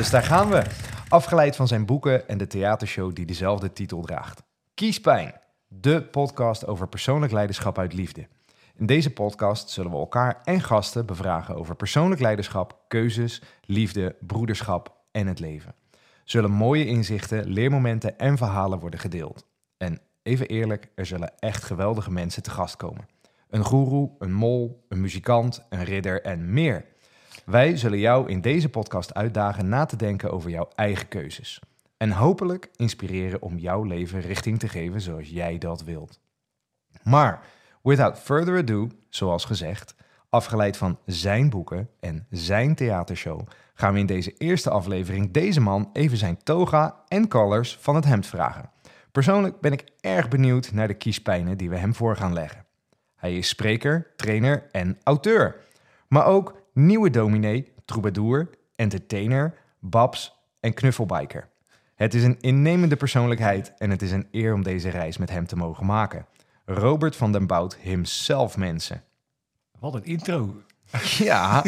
Dus daar gaan we. Afgeleid van zijn boeken en de theatershow die dezelfde titel draagt. Kiespijn, de podcast over persoonlijk leiderschap uit liefde. In deze podcast zullen we elkaar en gasten bevragen over persoonlijk leiderschap, keuzes, liefde, broederschap en het leven. Zullen mooie inzichten, leermomenten en verhalen worden gedeeld. En even eerlijk, er zullen echt geweldige mensen te gast komen. Een goeroe, een mol, een muzikant, een ridder en meer. Wij zullen jou in deze podcast uitdagen na te denken over jouw eigen keuzes. En hopelijk inspireren om jouw leven richting te geven zoals jij dat wilt. Maar, without further ado, zoals gezegd, afgeleid van zijn boeken en zijn theatershow, gaan we in deze eerste aflevering deze man even zijn toga en colors van het hemd vragen. Persoonlijk ben ik erg benieuwd naar de kiespijnen die we hem voor gaan leggen. Hij is spreker, trainer en auteur. Maar ook nieuwe dominee, troubadour, entertainer, babs en knuffelbiker. Het is een innemende persoonlijkheid en het is een eer om deze reis met hem te mogen maken. Robert van den Bout himself, mensen. Wat een intro. Ja,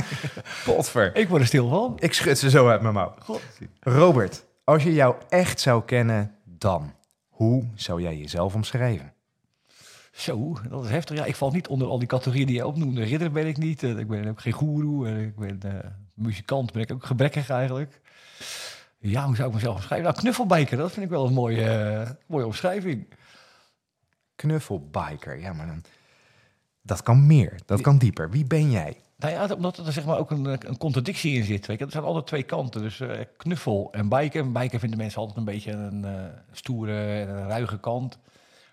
potver. Ik word er stil van. Ik schud ze zo uit mijn mouw. God. Robert, als je jou echt zou kennen, dan, hoe zou jij jezelf omschrijven? Zo, dat is heftig. Ja, ik val niet onder al die categorieën die je opnoemde. Ridder ben ik niet. eh, Ik ben ook geen goeroe. Ik ben eh, muzikant. Ben ik ook gebrekkig eigenlijk. Ja, hoe zou ik mezelf omschrijven? Nou, knuffelbiker, dat vind ik wel een mooie, eh, mooie omschrijving. Knuffelbiker, ja, maar dan... Dat kan meer, dat kan dieper. Wie ben jij? Nou ja, omdat er zeg maar ook een, een contradictie in zit. Weet je? Er zijn altijd twee kanten. Dus knuffel en biken. En biken vinden mensen altijd een beetje een stoere en een ruige kant.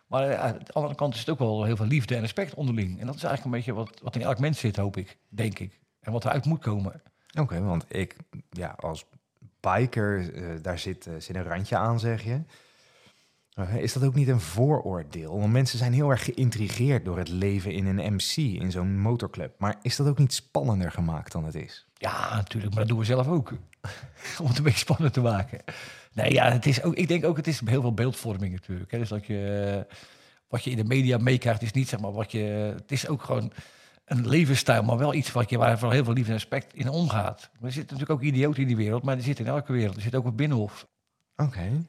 Maar eh, aan de andere kant is het ook wel heel veel liefde en respect onderling. En dat is eigenlijk een beetje wat, wat in elk mens zit, hoop ik, denk ik. En wat eruit moet komen. Oké, want ik, ja, als biker, eh, daar zit, eh, zit een randje aan, zeg je. Is dat ook niet een vooroordeel? Want mensen zijn heel erg geïntrigeerd door het leven in een MC, in zo'n motorclub. Maar is dat ook niet spannender gemaakt dan het is? Ja, natuurlijk, maar dat doen we zelf ook. Om het een beetje spannend te maken. Nee, ja, het is ook, ik denk ook, het is heel veel beeldvorming natuurlijk. Hè. Dus dat je, wat je in de media meekrijgt, is niet zeg maar wat je. Het is ook gewoon een levensstijl, maar wel iets wat je, waar heel veel liefde en respect in omgaat. Er zitten natuurlijk ook idioten in die wereld, maar die zitten in elke wereld. Er zit ook op Binnenhof. Oké.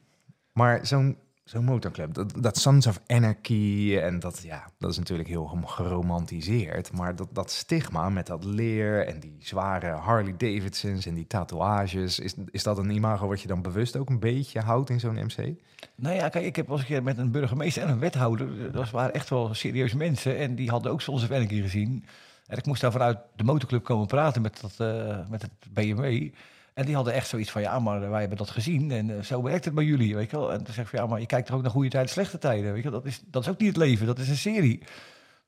Maar zo'n zo'n motorclub, dat, dat Sons of Anarchy en dat, ja, dat is natuurlijk heel geromantiseerd. Maar dat, dat stigma met dat leer en die zware Harley Davidsons en die tatoeages, is, is dat een imago wat je dan bewust ook een beetje houdt in zo'n MC? Nou ja, kijk, ik heb een keer met een burgemeester en een wethouder. eh, Dat waren echt wel serieuze mensen. En die hadden ook Sons of Anarchy gezien. En ik moest daar vanuit de motorclub komen praten met, dat, eh, met het BMW. En die hadden echt zoiets van, ja, maar wij hebben dat gezien. En eh, zo werkt het bij jullie, weet je wel. En toen zeg ik, van, ja, maar je kijkt er ook naar goede tijden, slechte tijden. Weet je wel. Dat is, dat is ook niet het leven, dat is een serie.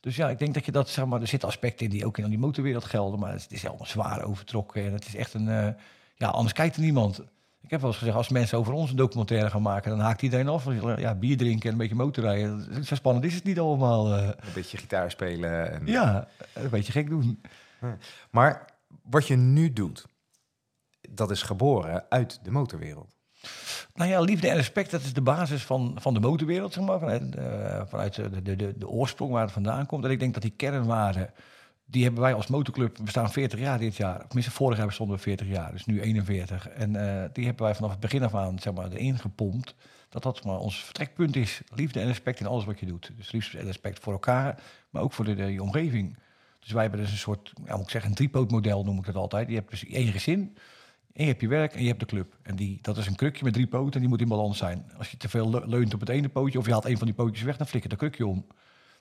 Dus ja, ik denk dat je dat, zeg maar, er zitten aspecten in die ook in die motorwereld gelden. Maar het is allemaal zwaar overtrokken. En het is echt een, eh, ja, anders kijkt er niemand. Ik heb wel eens gezegd, als mensen over ons een documentaire gaan maken, dan haakt iedereen af. Ja, bier drinken en een beetje motorrijden. Zo spannend is het niet allemaal. eh. Een beetje gitaar spelen. En... ja, een beetje gek doen. Maar wat je nu doet, dat is geboren uit de motorwereld. Nou ja, liefde en respect, dat is de basis van, van de motorwereld, zeg maar. Vanuit, eh, vanuit de, de, de, de oorsprong waar het vandaan komt. En ik denk dat die kernwaarden, die hebben wij als motorclub, we bestaan 40 jaar dit jaar. Tenminste, vorig jaar bestonden we 40 jaar, dus nu 41. En eh, die hebben wij vanaf het begin af aan, zeg maar, erin gepompt. Dat dat maar ons vertrekpunt is. Liefde en respect in alles wat je doet. Dus liefde en respect voor elkaar, maar ook voor de, omgeving. Dus wij hebben dus een soort, ja, moet ik zeggen, een driepootmodel noem ik het altijd. Je hebt dus één gezin, en je hebt je werk en je hebt de club. En die, dat is een krukje met drie poten en die moet in balans zijn. Als je te veel le- leunt op het ene pootje of je haalt een van die pootjes weg, dan flikkert dat krukje om.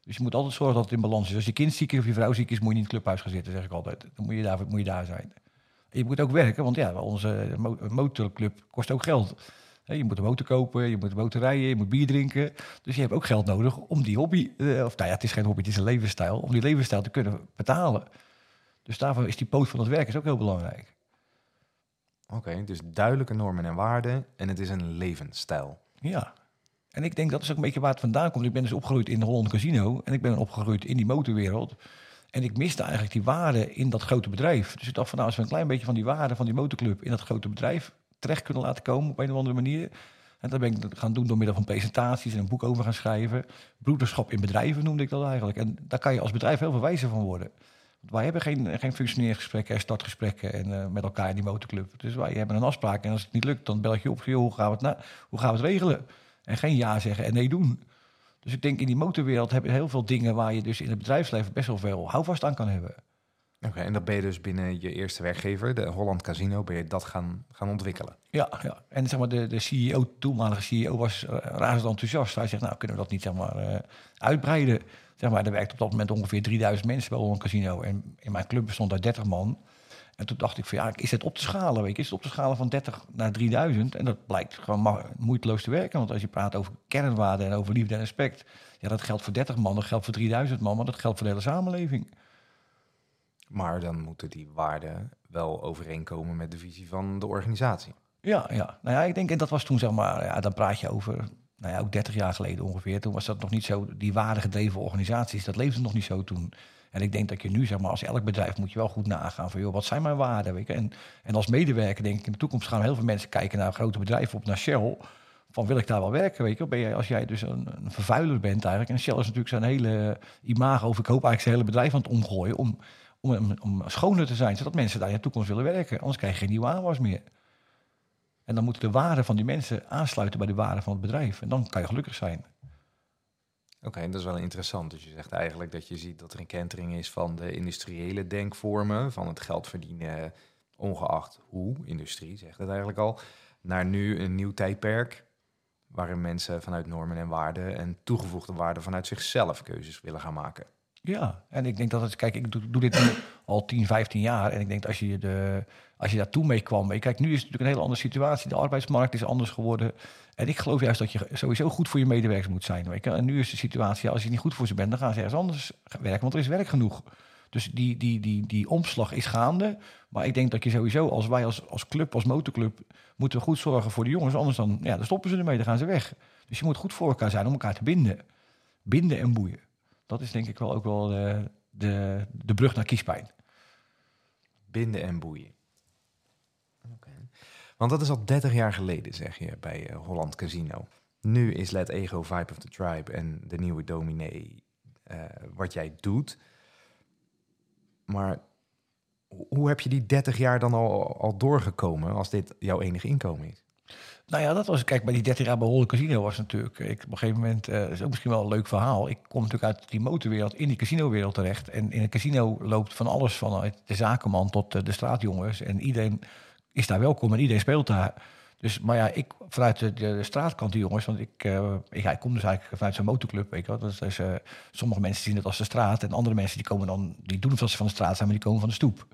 Dus je moet altijd zorgen dat het in balans is. Als je kind ziek is of je vrouw ziek is, moet je niet in het clubhuis gaan zitten, zeg ik altijd. Dan moet je daar, moet je daar zijn. Je moet ook werken, want ja, onze mo- motorclub kost ook geld. Je moet een motor kopen, je moet motor rijden, je moet bier drinken. Dus je hebt ook geld nodig om die hobby, eh, of nou ja, het is geen hobby, het is een levensstijl, om die levensstijl te kunnen betalen. Dus daarvoor is die poot van het werk is ook heel belangrijk. Oké, dus duidelijke normen en waarden en het is een levensstijl. Ja. En ik denk dat is ook een beetje waar het vandaan komt. Ik ben dus opgegroeid in Holland Casino en ik ben opgegroeid in die motorwereld. En ik miste eigenlijk die waarde in dat grote bedrijf. Dus ik dacht van nou, als we een klein beetje van die waarde van die motorclub in dat grote bedrijf terecht kunnen laten komen op een of andere manier. En dat ben ik gaan doen door middel van presentaties en een boek over gaan schrijven. Broederschap in bedrijven noemde ik dat eigenlijk. En daar kan je als bedrijf heel veel wijzer van worden. Wij hebben geen, geen functioneergesprekken en startgesprekken en, eh, met elkaar in die motorclub. Dus wij hebben een afspraak en als het niet lukt, dan bel ik je op. Joh, hoe, gaan we het na, hoe gaan we het regelen? En geen ja zeggen en nee doen. Dus ik denk in die motorwereld heb je heel veel dingen waar je dus in het bedrijfsleven best wel veel houvast aan kan hebben. Oké, en dat ben je dus binnen je eerste werkgever, de Holland Casino, ben je dat gaan, gaan ontwikkelen? Ja, ja. en zeg maar de, de CEO, toenmalige CEO, was uh, razend enthousiast. Hij zegt, nou kunnen we dat niet zeg maar, uh, uitbreiden? Zeg maar, er werkt op dat moment ongeveer 3000 mensen bij Holland Casino. En in mijn club bestond uit 30 man. En toen dacht ik van ja, is het op te schalen? Weet je? Is het op te schalen van 30 naar 3000? En dat blijkt gewoon moeiteloos te werken. Want als je praat over kernwaarden en over liefde en respect, ja, dat geldt voor 30 man, dat geldt voor 3000 man, maar dat geldt voor de hele samenleving. Maar dan moeten die waarden wel overeenkomen met de visie van de organisatie. Ja, ja. Nou ja, ik denk, en dat was toen zeg maar, ja, dan praat je over, nou ja, ook 30 jaar geleden ongeveer. Toen was dat nog niet zo, die waardegedreven organisaties, dat leefde nog niet zo toen. En ik denk dat je nu, zeg maar, als elk bedrijf moet je wel goed nagaan van, joh, wat zijn mijn waarden? Weet je? En, en als medewerker denk ik, in de toekomst gaan heel veel mensen kijken naar grote bedrijven, op naar Shell. Van wil ik daar wel werken? Weet je? Ben je, als jij dus een, een vervuiler bent eigenlijk. En Shell is natuurlijk zijn hele imago, of ik hoop eigenlijk zijn hele bedrijf aan het omgooien. Om, om, om schoner te zijn, zodat mensen daar in de toekomst willen werken. Anders krijg je geen nieuwe aanwas meer. En dan moeten de waarden van die mensen aansluiten bij de waarden van het bedrijf. En dan kan je gelukkig zijn. Oké, dat is wel interessant. Dus je zegt eigenlijk dat je ziet dat er een kentering is van de industriële denkvormen, van het geld verdienen, ongeacht hoe, industrie zegt het eigenlijk al, naar nu een nieuw tijdperk, waarin mensen vanuit normen en waarden en toegevoegde waarden vanuit zichzelf keuzes willen gaan maken. Ja, en ik denk dat het, kijk, ik doe, doe dit nu al 10, 15 jaar. En ik denk dat als je, de, als je daartoe mee kwam. Kijk, nu is het natuurlijk een hele andere situatie. De arbeidsmarkt is anders geworden. En ik geloof juist dat je sowieso goed voor je medewerkers moet zijn. En nu is de situatie, als je niet goed voor ze bent, dan gaan ze ergens anders werken, want er is werk genoeg. Dus die, die, die, die omslag is gaande. Maar ik denk dat je sowieso, als wij als, als club, als motorclub, moeten goed zorgen voor de jongens. Anders dan, ja, dan stoppen ze ermee, dan gaan ze weg. Dus je moet goed voor elkaar zijn om elkaar te binden. Binden en boeien. Dat is denk ik wel ook wel de, de, de brug naar kiespijn. Binden en boeien. Want dat is al 30 jaar geleden, zeg je, bij uh, Holland Casino. Nu is Let Ego Vibe of the Tribe en de nieuwe dominee uh, wat jij doet. Maar hoe heb je die 30 jaar dan al, al doorgekomen als dit jouw enige inkomen is? Nou ja, dat was, kijk, bij die 13 jaar bij Holle Casino was natuurlijk, ik, op een gegeven moment, is ook misschien wel een leuk verhaal. Ik kom natuurlijk uit die motorwereld in die casinowereld terecht. En in een casino loopt van alles, vanuit de zakenman tot de straatjongens. En iedereen is daar welkom en iedereen speelt daar. Dus, maar ja, ik vanuit de, de, straatkant, die jongens, want ik, uh, ik, ja, ik kom dus eigenlijk vanuit zo'n motorclub, weet je dus sommige mensen zien het als de straat en andere mensen die komen dan, die doen het als ze van de straat zijn, maar die komen van de stoep.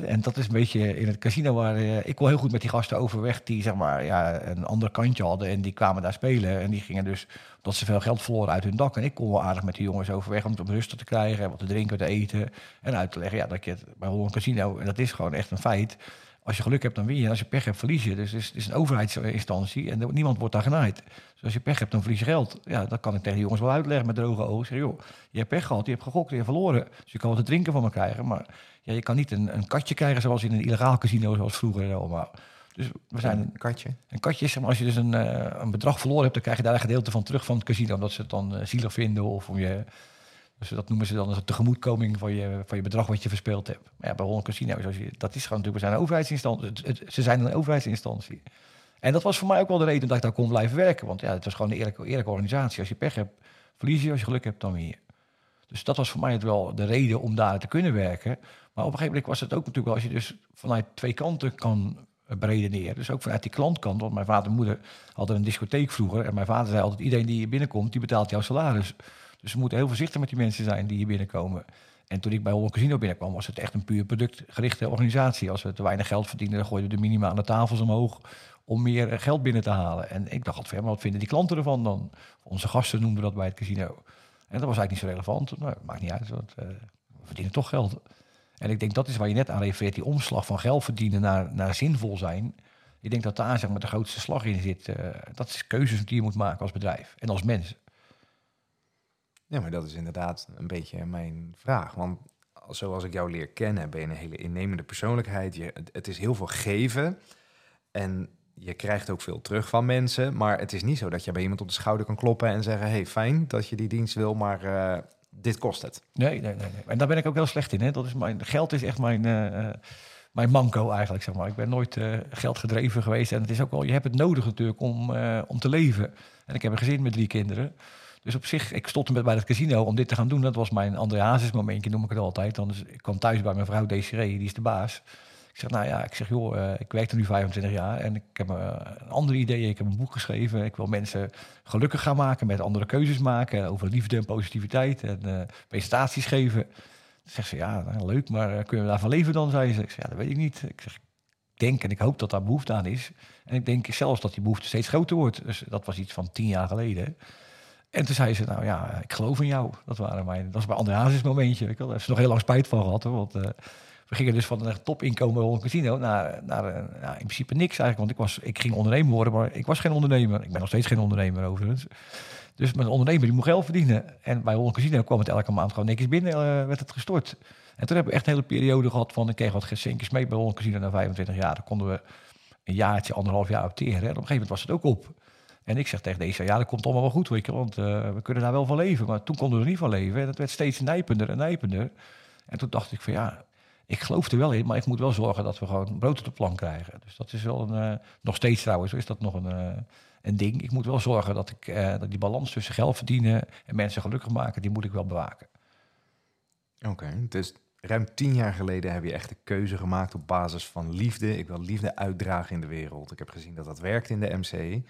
En dat is een beetje in het casino waar uh, ik wel heel goed met die gasten overweg die zeg maar ja, een ander kantje hadden en die kwamen daar spelen en die gingen dus dat ze veel geld verloren uit hun dak en ik kon wel aardig met die jongens overweg om het rustig te krijgen, wat te drinken, te eten en uit te leggen ja dat je het bij een casino en dat is gewoon echt een feit. Als je geluk hebt, dan win je. En als je pech hebt, verlies je. Dus het is, het is een overheidsinstantie en niemand wordt daar genaaid. Dus als je pech hebt, dan verlies je geld. Ja, dat kan ik tegen de jongens wel uitleggen met droge ogen. Zeg, joh, je hebt pech gehad, je hebt gegokt, je hebt verloren. Dus je kan wat te drinken van me krijgen. Maar ja, je kan niet een, een katje krijgen zoals in een illegaal casino, zoals vroeger allemaal. Dus we zijn een katje. Een katje is, maar als je dus een, uh, een bedrag verloren hebt, dan krijg je daar een gedeelte van terug van het casino, omdat ze het dan uh, zielig vinden of om je. Dus dat noemen ze dan als tegemoetkoming van je, van je bedrag wat je verspeeld hebt. Maar ja, bij Holland Casino, je, dat is gewoon natuurlijk, zijn een overheidsinstantie. ze zijn een overheidsinstantie. En dat was voor mij ook wel de reden dat ik daar kon blijven werken. Want ja, het was gewoon een eerlijke, eerlijke organisatie. Als je pech hebt, verlies je. Als je geluk hebt, dan je. Dus dat was voor mij het wel de reden om daar te kunnen werken. Maar op een gegeven moment was het ook natuurlijk wel als je dus vanuit twee kanten kan beredeneren. Dus ook vanuit die klantkant. Want mijn vader en moeder hadden een discotheek vroeger. En mijn vader zei altijd, iedereen die hier binnenkomt, die betaalt jouw salaris. Dus we moeten heel voorzichtig met die mensen zijn die hier binnenkomen. En toen ik bij Holland Casino binnenkwam, was het echt een puur productgerichte organisatie. Als we te weinig geld verdienden, dan gooiden we de minimale tafels omhoog om meer geld binnen te halen. En ik dacht altijd, wat vinden die klanten ervan dan? Onze gasten noemden dat bij het casino. En dat was eigenlijk niet zo relevant. Nou, maakt niet uit, want uh, we verdienen toch geld. En ik denk dat is waar je net aan refereert, die omslag van geld verdienen naar, naar zinvol zijn. Ik denk dat daar zeg maar, de grootste slag in zit. Uh, dat is keuzes die je moet maken als bedrijf en als mens. Ja, maar dat is inderdaad een beetje mijn vraag. Want zoals ik jou leer kennen, ben je een hele innemende persoonlijkheid. Je, het is heel veel geven. En je krijgt ook veel terug van mensen. Maar het is niet zo dat je bij iemand op de schouder kan kloppen en zeggen: hey, fijn dat je die dienst wil, maar uh, dit kost het. Nee, nee, nee. En daar ben ik ook heel slecht in. Hè. Dat is mijn, geld is echt mijn, uh, mijn manco eigenlijk, zeg maar. Ik ben nooit uh, geldgedreven geweest. En het is ook wel, je hebt het nodig natuurlijk om, om te leven. En ik heb een gezin met drie kinderen. Dus op zich, ik stond met bij het casino om dit te gaan doen. Dat was mijn Andreasis momentje, noem ik het altijd. Dan ik kwam thuis bij mijn vrouw Desiree, die is de baas. Ik zeg, nou ja, ik zeg, joh, uh, ik werk er nu 25 jaar en ik heb uh, een andere idee. Ik heb een boek geschreven. Ik wil mensen gelukkig gaan maken, met andere keuzes maken over liefde en positiviteit en uh, presentaties geven. Dan zegt ze, ja, nou, leuk, maar kunnen we daarvan leven dan? Zei ze. Ik zeg, ja, dat weet ik niet. Ik zeg, ik denk en ik hoop dat daar behoefte aan is. En ik denk zelfs dat die behoefte steeds groter wordt. Dus dat was iets van tien jaar geleden. En toen zei ze, nou ja, ik geloof in jou. Dat, waren mijn, dat was mijn Andreas momentje. Ik Daar heeft ze nog heel lang spijt van gehad. Want we gingen dus van een topinkomen rond een casino naar, naar in principe niks eigenlijk. Want ik, was, ik ging ondernemer worden, maar ik was geen ondernemer. Ik ben nog steeds geen ondernemer overigens. Dus mijn ondernemer die moet geld verdienen. En bij Holland Casino kwam het elke maand gewoon netjes binnen, uh, werd het gestort. En toen hebben we echt een hele periode gehad van, ik kreeg wat geschenkjes mee bij Holland Casino na 25 jaar. Dan konden we een jaartje, anderhalf jaar opteren. En op een gegeven moment was het ook op. En ik zeg tegen deze, ja, dat komt allemaal wel goed, weet je, want uh, we kunnen daar wel van leven. Maar toen konden we er niet van leven. En het werd steeds nijpender en nijpender. En toen dacht ik van, ja, ik geloof er wel in, maar ik moet wel zorgen dat we gewoon brood op de plank krijgen. Dus dat is wel een, uh, nog steeds trouwens, is dat nog een, uh, een ding. Ik moet wel zorgen dat ik dat die balans tussen geld verdienen en mensen gelukkig maken, die moet ik wel bewaken. Oké, okay, dus ruim tien jaar geleden heb je echt de keuze gemaakt op basis van liefde. Ik wil liefde uitdragen in de wereld. Ik heb gezien dat dat werkt in de MC.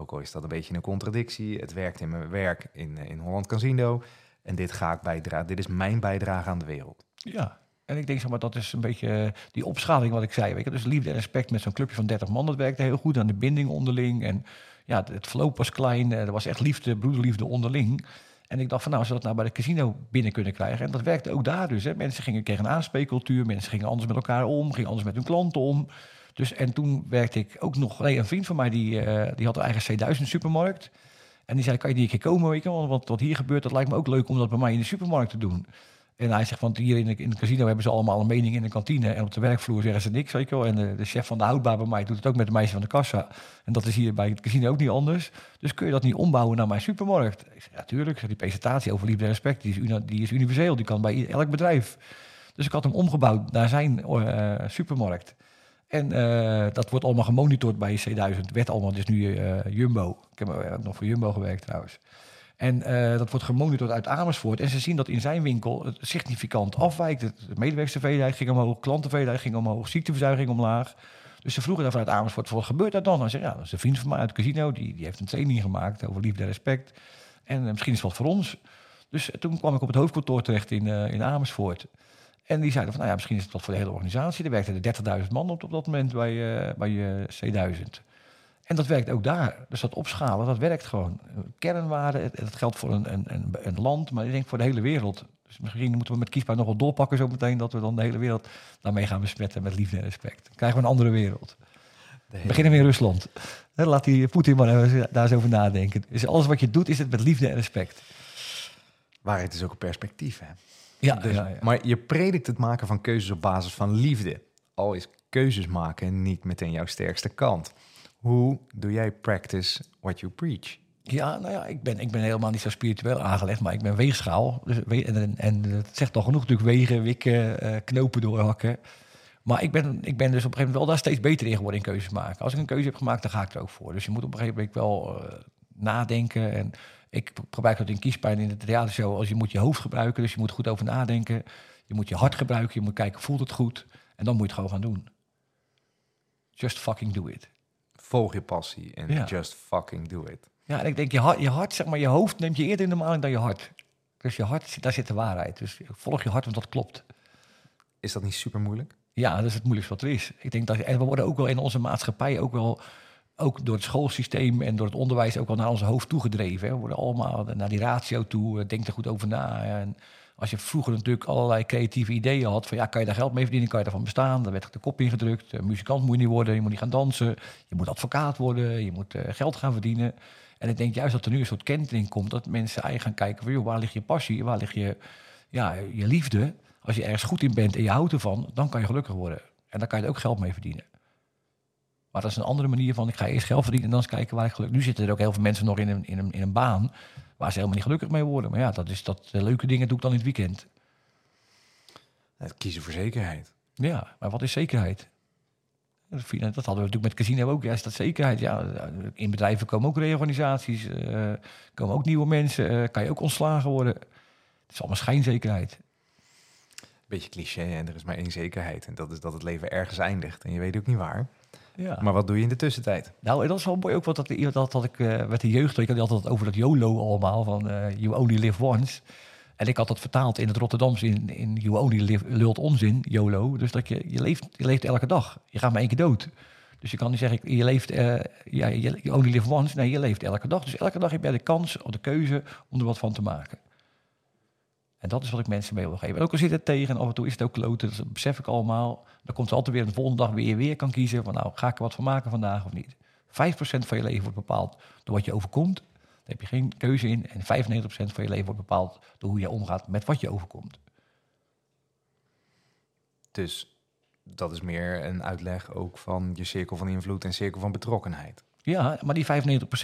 Ook al is dat een beetje een contradictie. Het werkt in mijn werk in, in Holland Casino. En dit ga ik bijdragen. Dit is mijn bijdrage aan de wereld. Ja, en ik denk, zeg maar, dat is een beetje eh, die opschaling wat ik zei. Weet je? Dus liefde en respect met zo'n clubje van 30 man, dat werkte heel goed aan de binding onderling. En ja, het flow was klein, er was echt liefde, broederliefde onderling. En ik dacht van nou, als we dat nou bij de casino binnen kunnen krijgen. En dat werkte ook daar dus. Hè. Mensen gingen tegen een aanspreekcultuur, mensen gingen anders met elkaar om, gingen anders met hun klanten om. Dus en toen werkte ik ook nog, een vriend van mij die, uh, die had een eigen C1000 supermarkt. En die zei, kan je niet een keer komen, want wat hier gebeurt, dat lijkt me ook leuk om dat bij mij in de supermarkt te doen. En hij zegt, want hier in, het casino hebben ze allemaal een mening in de kantine. En op de werkvloer zeggen ze niks, weet wel. En de, chef van de houdbaar bij mij doet het ook met de meisje van de kassa. En dat is hier bij het casino ook niet anders. Dus kun je dat niet ombouwen naar mijn supermarkt? Ik zeg, ja, tuurlijk. Die presentatie over liefde en respect, die is, universeel. Die kan bij elk bedrijf. Dus ik had hem omgebouwd naar zijn uh, supermarkt. En uh, dat wordt allemaal gemonitord bij C1000. Werd allemaal dus nu uh, Jumbo. Ik heb ook nog voor Jumbo gewerkt trouwens. En dat wordt gemonitord uit Amersfoort. En ze zien dat in zijn winkel het significant afwijkt. De medewerkstertevredenheid ging omhoog, klanttevredenheid ging omhoog, ziekteverzuiging omlaag. Dus ze vroegen dan vanuit Amersfoort, wat gebeurt dat dan? Hij zei, ja, dat is een vriend van mij uit het casino, die, die heeft een training gemaakt over liefde en respect. En misschien is het wat voor ons. Dus toen kwam ik op het hoofdkantoor terecht in, in Amersfoort. En die zeiden van, nou ja, misschien is het wat voor de hele organisatie. Er werkten 30.000 man op, op dat moment bij, bij C1000. En dat werkt ook daar. Dus dat opschalen, dat werkt gewoon. Kernwaarden, dat geldt voor een, een, een, land, maar ik denk voor de hele wereld. Dus misschien moeten we met kiesbaar nog wel doorpakken zo meteen... dat we dan de hele wereld daarmee gaan besmetten met liefde en respect. Dan krijgen we een andere wereld. We beginnen we in Rusland. Laat die Poetin maar daar eens over nadenken. Dus alles wat je doet, is het met liefde en respect. Waarheid is ook een perspectief, hè? Ja, dus, ja, ja. Maar je predikt het maken van keuzes op basis van liefde. Al is keuzes maken niet meteen jouw sterkste kant. Hoe doe jij practice what you preach? Ja, nou ja, ik ben, ik ben helemaal niet zo spiritueel aangelegd, maar ik ben weegschaal. Dus, en, en het zegt al genoeg natuurlijk wegen, wikken, uh, knopen doorhakken. Maar ik ben, ik ben dus op een gegeven moment wel daar steeds beter in geworden in keuzes maken. Als ik een keuze heb gemaakt, dan ga ik er ook voor. Dus je moet op een gegeven moment wel uh, nadenken. En ik gebruik dat in kiespijn in de theatershow als je moet je hoofd gebruiken. Dus je moet goed over nadenken. Je moet je hart gebruiken. Je moet kijken, voelt het goed? En dan moet je het gewoon gaan doen. Just fucking do it volg je passie en ja. just fucking do it. Ja, en ik denk, je hart, je hart, zeg maar, je hoofd neemt je eerder in de maling dan je hart. Dus je hart, daar zit de waarheid. Dus volg je hart, want dat klopt. Is dat niet super moeilijk? Ja, dat is het moeilijkste wat er is. Ik denk dat, en we worden ook wel in onze maatschappij ook wel, ook door het schoolsysteem en door het onderwijs ook wel naar onze hoofd toegedreven. Hè. We worden allemaal naar die ratio toe, denk er goed over na. En als je vroeger natuurlijk allerlei creatieve ideeën had van ja, kan je daar geld mee verdienen, kan je daarvan bestaan, dan werd de kop ingedrukt. Uh, muzikant moet je niet worden, je moet niet gaan dansen, je moet advocaat worden, je moet uh, geld gaan verdienen. En ik denk juist dat er nu een soort kentering komt, dat mensen eigenlijk gaan kijken van waar ligt je passie, waar ligt je, ja, je liefde. Als je ergens goed in bent en je houdt ervan, dan kan je gelukkig worden. En dan kan je er ook geld mee verdienen. Maar dat is een andere manier van, ik ga eerst geld verdienen en dan eens kijken waar ik geluk... Nu zitten er ook heel veel mensen nog in een, in een, in een baan waar ze helemaal niet gelukkig mee worden. Maar ja, dat is dat eh, leuke dingen doe ik dan in het weekend. Het kiezen voor zekerheid. Ja, maar wat is zekerheid? Dat hadden we natuurlijk met casino ook. Ja, is dat zekerheid? Ja, in bedrijven komen ook reorganisaties, eh, komen ook nieuwe mensen, eh, kan je ook ontslagen worden. Het is allemaal schijnzekerheid. Beetje cliché en er is maar één zekerheid. En dat is dat het leven ergens eindigt. En je weet ook niet waar. Ja. Maar wat doe je in de tussentijd? Nou, en dat is wel mooi ook, want dat, dat had ik eh, met de jeugd, ik had altijd over dat YOLO allemaal, van eh, you only live once. En ik had dat vertaald in het Rotterdams in, in you only live, lult onzin, YOLO. Dus dat je, je, leeft, je leeft elke dag. Je gaat maar één keer dood. Dus je kan niet zeggen, je leeft, eh, ja, je you only live once. Nee, je leeft elke dag. Dus elke dag heb jij de kans of de keuze om er wat van te maken. En dat is wat ik mensen mee wil geven. En ook al zit het tegen en af en toe is het ook kloten, dat besef ik allemaal. Dan komt er altijd weer de volgende dag weer weer kan kiezen van nou, ga ik er wat van maken vandaag of niet. 5% van je leven wordt bepaald door wat je overkomt. Daar heb je geen keuze in. En 95% van je leven wordt bepaald door hoe je omgaat met wat je overkomt. Dus dat is meer een uitleg ook van je cirkel van invloed en cirkel van betrokkenheid. Ja, maar die 95%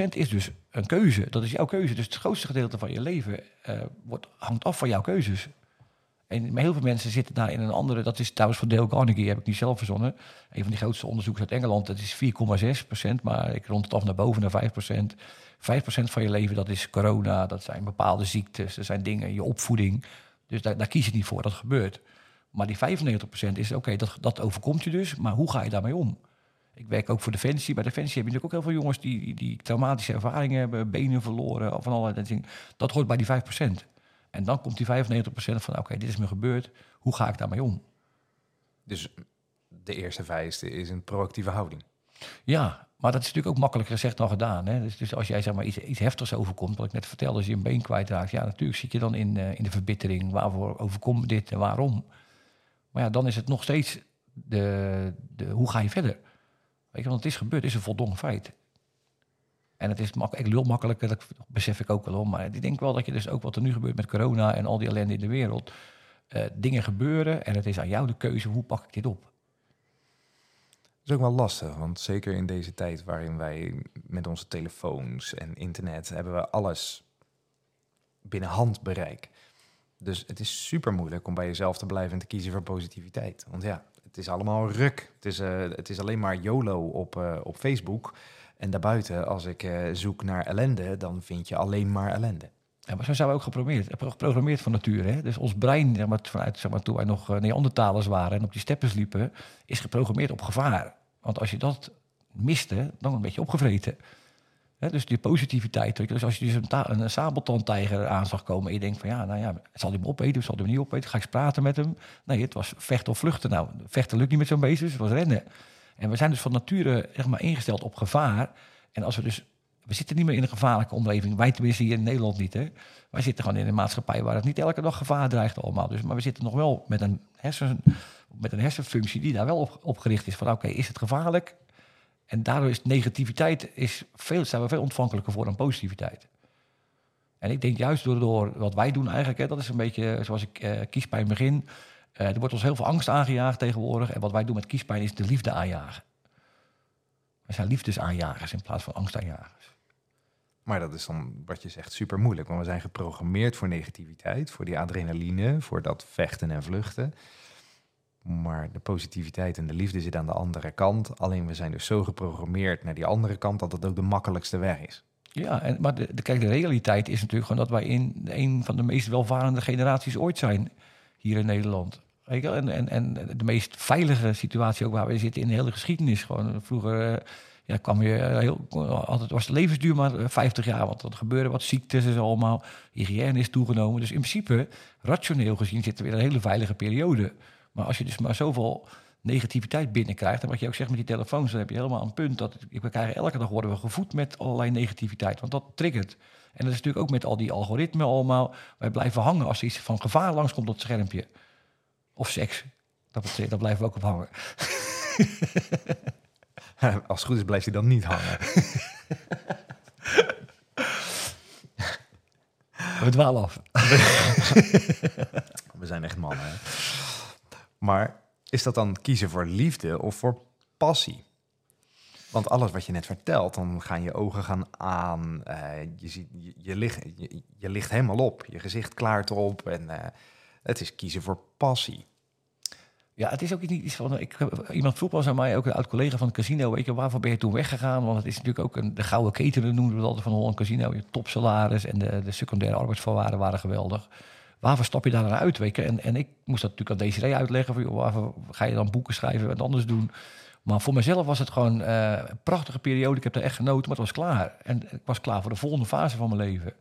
is dus een keuze. Dat is jouw keuze. Dus het grootste gedeelte van je leven eh, wordt, hangt af van jouw keuzes. En heel veel mensen zitten daar in een andere... Dat is trouwens voor Dale Carnegie, heb ik niet zelf verzonnen. Een van die grootste onderzoekers uit Engeland. Dat is 4,6% maar ik rond het af naar boven naar 5% 5% van je leven, dat is corona. Dat zijn bepaalde ziektes, dat zijn dingen, je opvoeding. Dus daar, daar kies je niet voor, dat gebeurt. Maar die 95% is, oké, dat, dat overkomt je dus. Maar hoe ga je daarmee om? Ik werk ook voor Defensie. Bij Defensie heb je natuurlijk ook heel veel jongens die, die traumatische ervaringen hebben, benen verloren, van allerlei dingen. Dat hoort bij die 5%. En dan komt die 95% van, oké, dit is me gebeurd, hoe ga ik daarmee om? Dus de eerste vereiste is een proactieve houding. Ja, maar dat is natuurlijk ook makkelijker gezegd dan gedaan. Hè? Dus, dus als jij zeg maar, iets, iets heftigs overkomt, wat ik net vertelde, als je een been kwijtraakt, ja, natuurlijk zit je dan in, uh, in de verbittering. Waarvoor overkomt dit en waarom? Maar ja, dan is het nog steeds de, de hoe ga je verder? Weet je, want het is gebeurd, het is een voldongen feit. En het is mak ik lul makkelijker, dat besef ik ook wel. Maar ik denk wel dat je dus ook wat er nu gebeurt met corona en al die ellende in de wereld. Uh, dingen gebeuren en het is aan jou de keuze, hoe pak ik dit op? Dat is ook wel lastig, want zeker in deze tijd waarin wij met onze telefoons en internet hebben we alles binnen handbereik. Dus het is super moeilijk om bij jezelf te blijven en te kiezen voor positiviteit. Want ja, het is allemaal ruk. Het is, uh, het is alleen maar YOLO op, uh, op Facebook. En daarbuiten, als ik uh, zoek naar ellende, dan vind je alleen maar ellende. Ja, maar zo zijn we ook geprogrammeerd, geprogrammeerd van nature. Hè? Dus ons brein, zeg maar, vanuit zeg maar, toen wij nog Neandertalers waren en op die steppen liepen, is geprogrammeerd op gevaar. Want als je dat miste, dan ben je opgevreten. Dus die positiviteit. Dus als je dus een, een sabeltandtijger aan zag komen en je denkt van ja, nou ja, zal hij me opeten of zal hij me niet opeten? Ga ik eens praten met hem? Nee, het was vechten of vluchten. Nou, vechten lukt niet met zo'n beest, dus het was rennen. En we zijn dus van nature zeg maar, ingesteld op gevaar. En als we dus we zitten niet meer in een gevaarlijke omgeving. Wij tenminste hier in Nederland niet. Hè. Wij zitten gewoon in een maatschappij waar het niet elke dag gevaar dreigt allemaal. Dus, maar we zitten nog wel met een, hersen, met een hersenfunctie die daar wel op, op gericht is. Van oké, is het gevaarlijk? En daardoor is negativiteit, is veel, zijn we veel ontvankelijker voor dan positiviteit. En ik denk juist door, wat wij doen eigenlijk, hè, dat is een beetje zoals ik het begin. Uh, er wordt ons heel veel angst aangejaagd tegenwoordig. En wat wij doen met kiespijn is de liefde aanjagen. We zijn liefdesaanjagers in plaats van angstaanjagers. Maar dat is dan wat je zegt super moeilijk. Want we zijn geprogrammeerd voor negativiteit, voor die adrenaline, voor dat vechten en vluchten. Maar de positiviteit en de liefde zit aan de andere kant. Alleen we zijn dus zo geprogrammeerd naar die andere kant dat het ook de makkelijkste weg is. Ja, en, maar de, kijk, de realiteit is natuurlijk gewoon dat wij in een van de meest welvarende generaties ooit zijn hier in Nederland. En, en, en de meest veilige situatie ook waar we zitten in de hele geschiedenis. Gewoon vroeger ja, kwam je heel, altijd was de levensduur maar 50 jaar, want er gebeurde wat ziektes en allemaal. Hygiëne is toegenomen. Dus in principe, rationeel gezien, zitten we in een hele veilige periode. Maar als je dus maar zoveel negativiteit binnenkrijgt, en wat je ook zegt met die telefoons, dan heb je helemaal een punt dat we krijgen elke dag worden we gevoed met allerlei negativiteit, want dat triggert. En dat is natuurlijk ook met al die algoritmen allemaal. Wij blijven hangen als er iets van gevaar langskomt op het schermpje. Of seks. Dat, dat blijven we ook op hangen. Als het goed is, blijft hij dan niet hangen. We dwalen af. We zijn echt mannen. Hè? Maar is dat dan kiezen voor liefde of voor passie? Want alles wat je net vertelt, dan gaan je ogen gaan aan. eh, je, ziet, je, ligt, je, ligt helemaal op. Je gezicht klaart op. En eh, het is kiezen voor passie. Ja, het is ook niet iets van. Ik, iemand vroeg was aan mij, ook een oud collega van het casino. Weet je, waarvoor ben je toen weggegaan? Want het is natuurlijk ook een, de gouden keten, noemen we het altijd van Holland Casino. Je topsalaris en de, de secundaire arbeidsvoorwaarden waren geweldig. Waarvoor stap je daar dan uit? En, en ik moest dat natuurlijk aan Desiree uitleggen. Van, waarvoor ga je dan boeken schrijven en anders doen? Maar voor mezelf was het gewoon eh, een prachtige periode. Ik heb er echt genoten, maar het was klaar. En ik was klaar voor de volgende fase van mijn leven.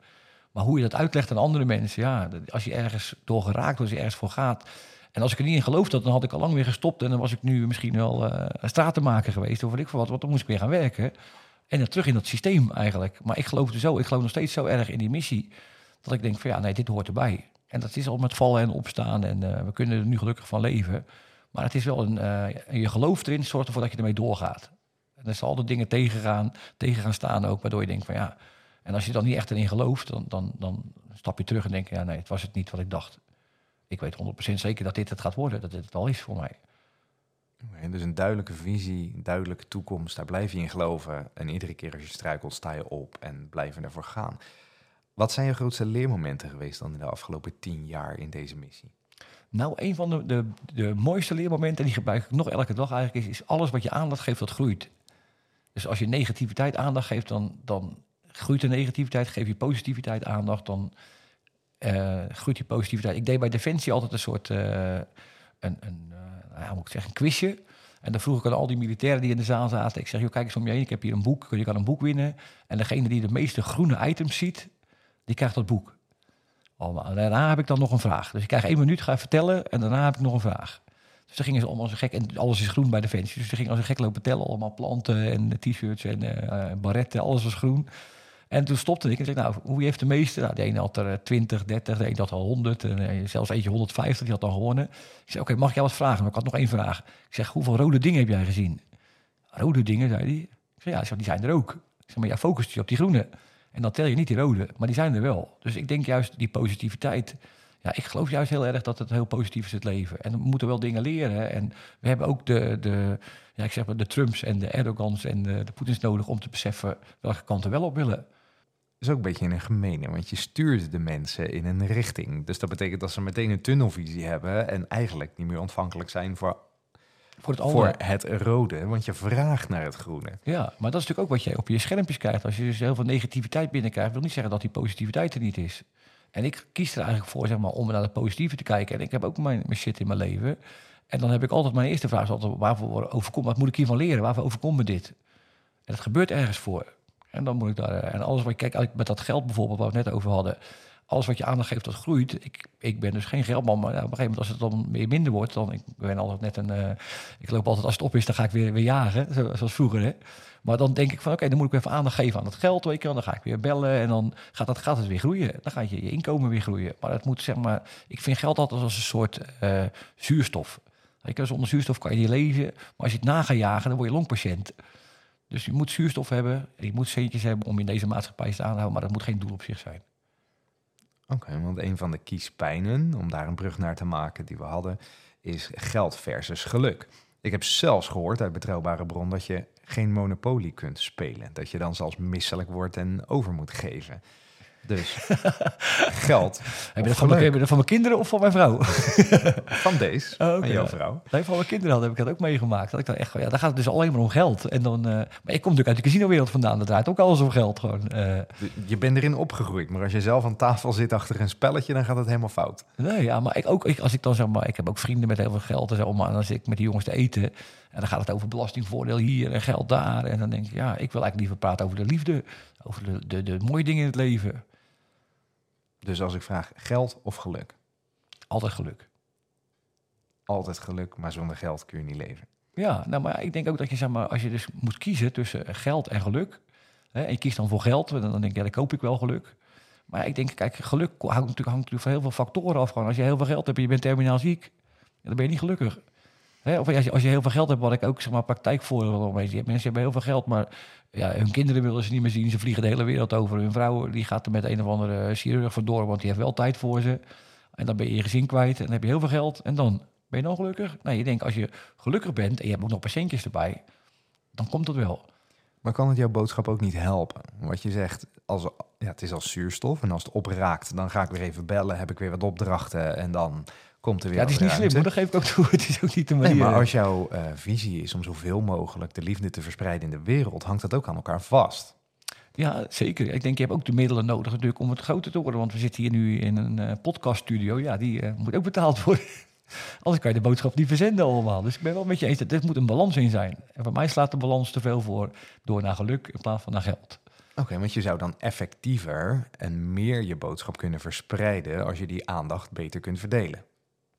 Maar hoe je dat uitlegt aan andere mensen, ja, als je ergens door geraakt als je ergens voor gaat. En als ik er niet in geloofde, dan had ik al lang weer gestopt. En dan was ik nu misschien wel eh een stratenmaker geweest, of weet ik veel wat. Want dan moest ik weer gaan werken. En dan terug in dat systeem eigenlijk. Maar ik geloofde zo, ik geloof nog steeds zo erg in die missie. Dat ik denk van ja, nee, dit hoort erbij. En dat is al met vallen en opstaan. En eh, we kunnen er nu gelukkig van leven. Maar het is wel een, eh, je geloof erin zorgt ervoor dat je ermee doorgaat. En er zal altijd dingen tegen gaan, tegen gaan staan ook, waardoor je denkt van ja. En als je dan niet echt erin gelooft, dan, dan, dan stap je terug en denk je, ja nee, het was het niet wat ik dacht. Ik weet 100% zeker dat dit het gaat worden, dat dit het al is voor mij. Oké, Dus een duidelijke visie, een duidelijke toekomst. Daar blijf je in geloven. En iedere keer als je struikelt, sta je op en blijven ervoor gaan. Wat zijn je grootste leermomenten geweest dan in de afgelopen tien jaar in deze missie? Nou, een van de, de, de mooiste leermomenten, die gebruik ik nog elke dag eigenlijk, is, is alles wat je aandacht geeft, dat groeit. Dus als je negativiteit aandacht geeft, dan, dan groeit de negativiteit. Geef je positiviteit aandacht, dan eh, groeit die positiviteit. Ik deed bij Defensie altijd een soort, eh, een, een, eh, nou moet ik zeggen, een quizje. En dan vroeg ik aan al die militairen die in de zaal zaten. Ik zeg, joh, kijk eens om je heen, ik heb hier een boek. Je kan een boek winnen. En degene die de meeste groene items ziet, die krijgt dat boek. En daarna heb ik dan nog een vraag. Dus ik krijg één minuut, ga vertellen en daarna heb ik nog een vraag. Dus dan gingen ze allemaal zo gek, en alles is groen bij Defensie. Dus ze gingen als een gek lopen tellen, allemaal planten en t-shirts en eh, barretten, alles was groen. En toen stopte ik en zei, nou, hoe heeft de meeste? Nou, de ene had er eh, 20, 30, de ene had al 100, en eh, zelfs eentje 150, die had dan gewonnen. Ik zei, oké, mag ik jou wat vragen? Maar ik had nog één vraag. Ik zeg, hoeveel rode dingen heb jij gezien? Rode dingen, zei hij. Ik zei, ja, die zijn er ook. Ik zeg, maar jij focust je op die groene. En dan tel je niet die rode, maar die zijn er wel. Dus ik denk juist die positiviteit. Ja, ik geloof juist heel erg dat het heel positief is het leven. En we moeten wel dingen leren. En we hebben ook de, de, ja, ik zeg maar, de Trumps en de Erdogans en de, de Poetins nodig om te beseffen welke kant we wel op willen. is ook een beetje in een gemene, want je stuurt de mensen in een richting. Dus dat betekent dat ze meteen een tunnelvisie hebben en eigenlijk niet meer ontvankelijk zijn voor, Voor het voor andere. het rode, want je vraagt naar het groene. Ja, maar dat is natuurlijk ook wat je op je schermpjes krijgt. Als je dus heel veel negativiteit binnenkrijgt, wil niet zeggen dat die positiviteit er niet is. En ik kies er eigenlijk voor zeg maar, om naar het positieve te kijken. En ik heb ook mijn, mijn shit in mijn leven. En dan heb ik altijd mijn eerste vraag: is altijd, waarvoor overkom, wat moet ik hiervan leren? Waarvoor overkomt me dit? En het gebeurt ergens voor. En dan moet ik daar. eh, En alles wat kijkt, eigenlijk met dat geld bijvoorbeeld, waar we het net over hadden. Alles wat je aandacht geeft, dat groeit. Ik, ik ben dus geen geldman, maar op een gegeven moment als het dan weer minder wordt, dan ik ben altijd net een. eh, ik loop altijd als het op is, dan ga ik weer, weer jagen, zo- zoals vroeger. Hè? Maar dan denk ik van oké, dan moet ik even aandacht geven aan het geld, weet. Dan ga ik weer bellen en dan gaat, dat, gaat het weer groeien. Dan gaat je, je inkomen weer groeien. Maar het moet zeg maar, ik vind geld altijd als een soort eh, zuurstof. Je, zonder zuurstof kan je niet leven. Maar als je het na gaat jagen, dan word je longpatiënt. Dus je moet zuurstof hebben, en je moet centjes hebben om in deze maatschappij te houden, maar dat moet geen doel op zich zijn. Want een van de kiespijnen, om daar een brug naar te maken die we hadden, is geld versus geluk. Ik heb zelfs gehoord uit betrouwbare bron dat je geen monopolie kunt spelen. Dat je dan zelfs misselijk wordt en over moet geven. Dus geld Heb je, dat van mijn, geluk. heb je dat van mijn kinderen of van mijn vrouw? van deze, Oh, van jouw vrouw. Nee, van mijn kinderen had, heb ik dat ook meegemaakt. Dat ik dan echt, ja, daar gaat het dus alleen maar om geld. En dan, eh, maar ik kom natuurlijk uit de casinowereld vandaan. Dat draait ook alles om geld gewoon. Eh, Je bent erin opgegroeid, maar als je zelf aan tafel zit achter een spelletje, dan gaat het helemaal fout. nee, ja, maar ik ook, ik, als ik dan zeg maar, ik heb ook vrienden met heel veel geld en zo, maar dan zit ik met die jongens te eten. En dan gaat het over belastingvoordeel hier en geld daar. En dan denk ik, ja, ik wil eigenlijk liever praten over de liefde. Over de, de, de mooie dingen in het leven. Dus als ik vraag geld of geluk? Altijd geluk. Altijd geluk, maar zonder geld kun je niet leven. Ja, nou, maar ik denk ook dat je, zeg maar, als je dus moet kiezen tussen geld en geluk. Hè, en je kiest dan voor geld, dan denk ik, ja, dan koop ik wel geluk. Maar ik denk, kijk, geluk hangt natuurlijk, hangt natuurlijk van heel veel factoren af. Gewoon als je heel veel geld hebt en je bent terminaal ziek, dan ben je niet gelukkig. Hè, of als je, als je heel veel geld hebt, wat ik ook zeg maar zie. Mensen hebben heel veel geld, maar ja, hun kinderen willen ze niet meer zien. Ze vliegen de hele wereld over. Hun vrouw die gaat er met een of andere chirurg vandoor, want die heeft wel tijd voor ze. En dan ben je je gezin kwijt en dan heb je heel veel geld. En dan ben je dan gelukkig? Nee, je denkt als je gelukkig bent en je hebt ook nog patiëntjes erbij, dan komt dat wel. Maar kan het jouw boodschap ook niet helpen? Wat je zegt, als, ja, het is als zuurstof en als het opraakt, dan ga ik weer even bellen, heb ik weer wat opdrachten en dan komt er weer Ja, het is niet slim, ruimte. maar dat geef ik ook toe. Het is ook niet de Nee, manier. maar als jouw eh, visie is om zoveel mogelijk de liefde te verspreiden in de wereld, hangt dat ook aan elkaar vast. Ja, zeker. Ik denk, je hebt ook de middelen nodig natuurlijk om het groter te worden. Want we zitten hier nu in een eh, podcaststudio. Ja, die eh, moet ook betaald worden. Anders kan je de boodschap niet verzenden allemaal. Dus ik ben wel met je eens, dat er moet een balans in zijn. En voor mij slaat de balans te veel voor door naar geluk in plaats van naar geld. Oké, want je zou dan effectiever en meer je boodschap kunnen verspreiden als je die aandacht beter kunt verdelen.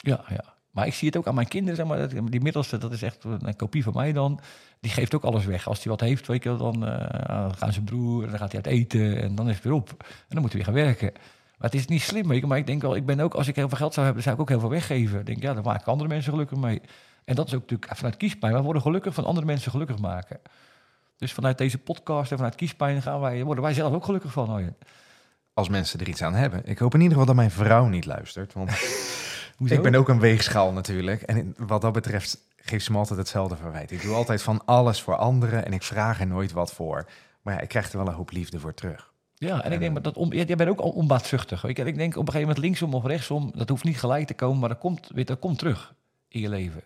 Ja, ja. Maar ik zie het ook aan mijn kinderen, zeg maar, die middelste, dat is echt een kopie van mij dan. Die geeft ook alles weg. Als hij wat heeft, weet je, wel, dan eh, dan gaan zijn broer, en dan gaat hij uit eten en dan is het weer op. En dan moet hij weer gaan werken. Maar het is niet slim, weet je. Maar ik denk wel, ik ben ook, als ik heel veel geld zou hebben, zou ik ook heel veel weggeven. Ik denk, ja, dan maak ik andere mensen gelukkig mee. En dat is ook natuurlijk vanuit kiespijn. Wij worden gelukkig van andere mensen gelukkig maken. Dus vanuit deze podcast en vanuit kiespijn gaan wij, worden wij zelf ook gelukkig van. Arjen. Als mensen er iets aan hebben. Ik hoop in ieder geval dat mijn vrouw niet luistert. Want Hoezo? ik ben ook een weegschaal natuurlijk. En wat dat betreft geeft ze me altijd hetzelfde verwijt. Ik doe altijd van alles voor anderen en ik vraag er nooit wat voor. Maar ja, ik krijg er wel een hoop liefde voor terug. Ja, en ik denk maar dat om, jij bent ook al onbaatzuchtig. En ik denk op een gegeven moment linksom of rechtsom, dat hoeft niet gelijk te komen, maar dat komt, weet, dat komt terug in je leven.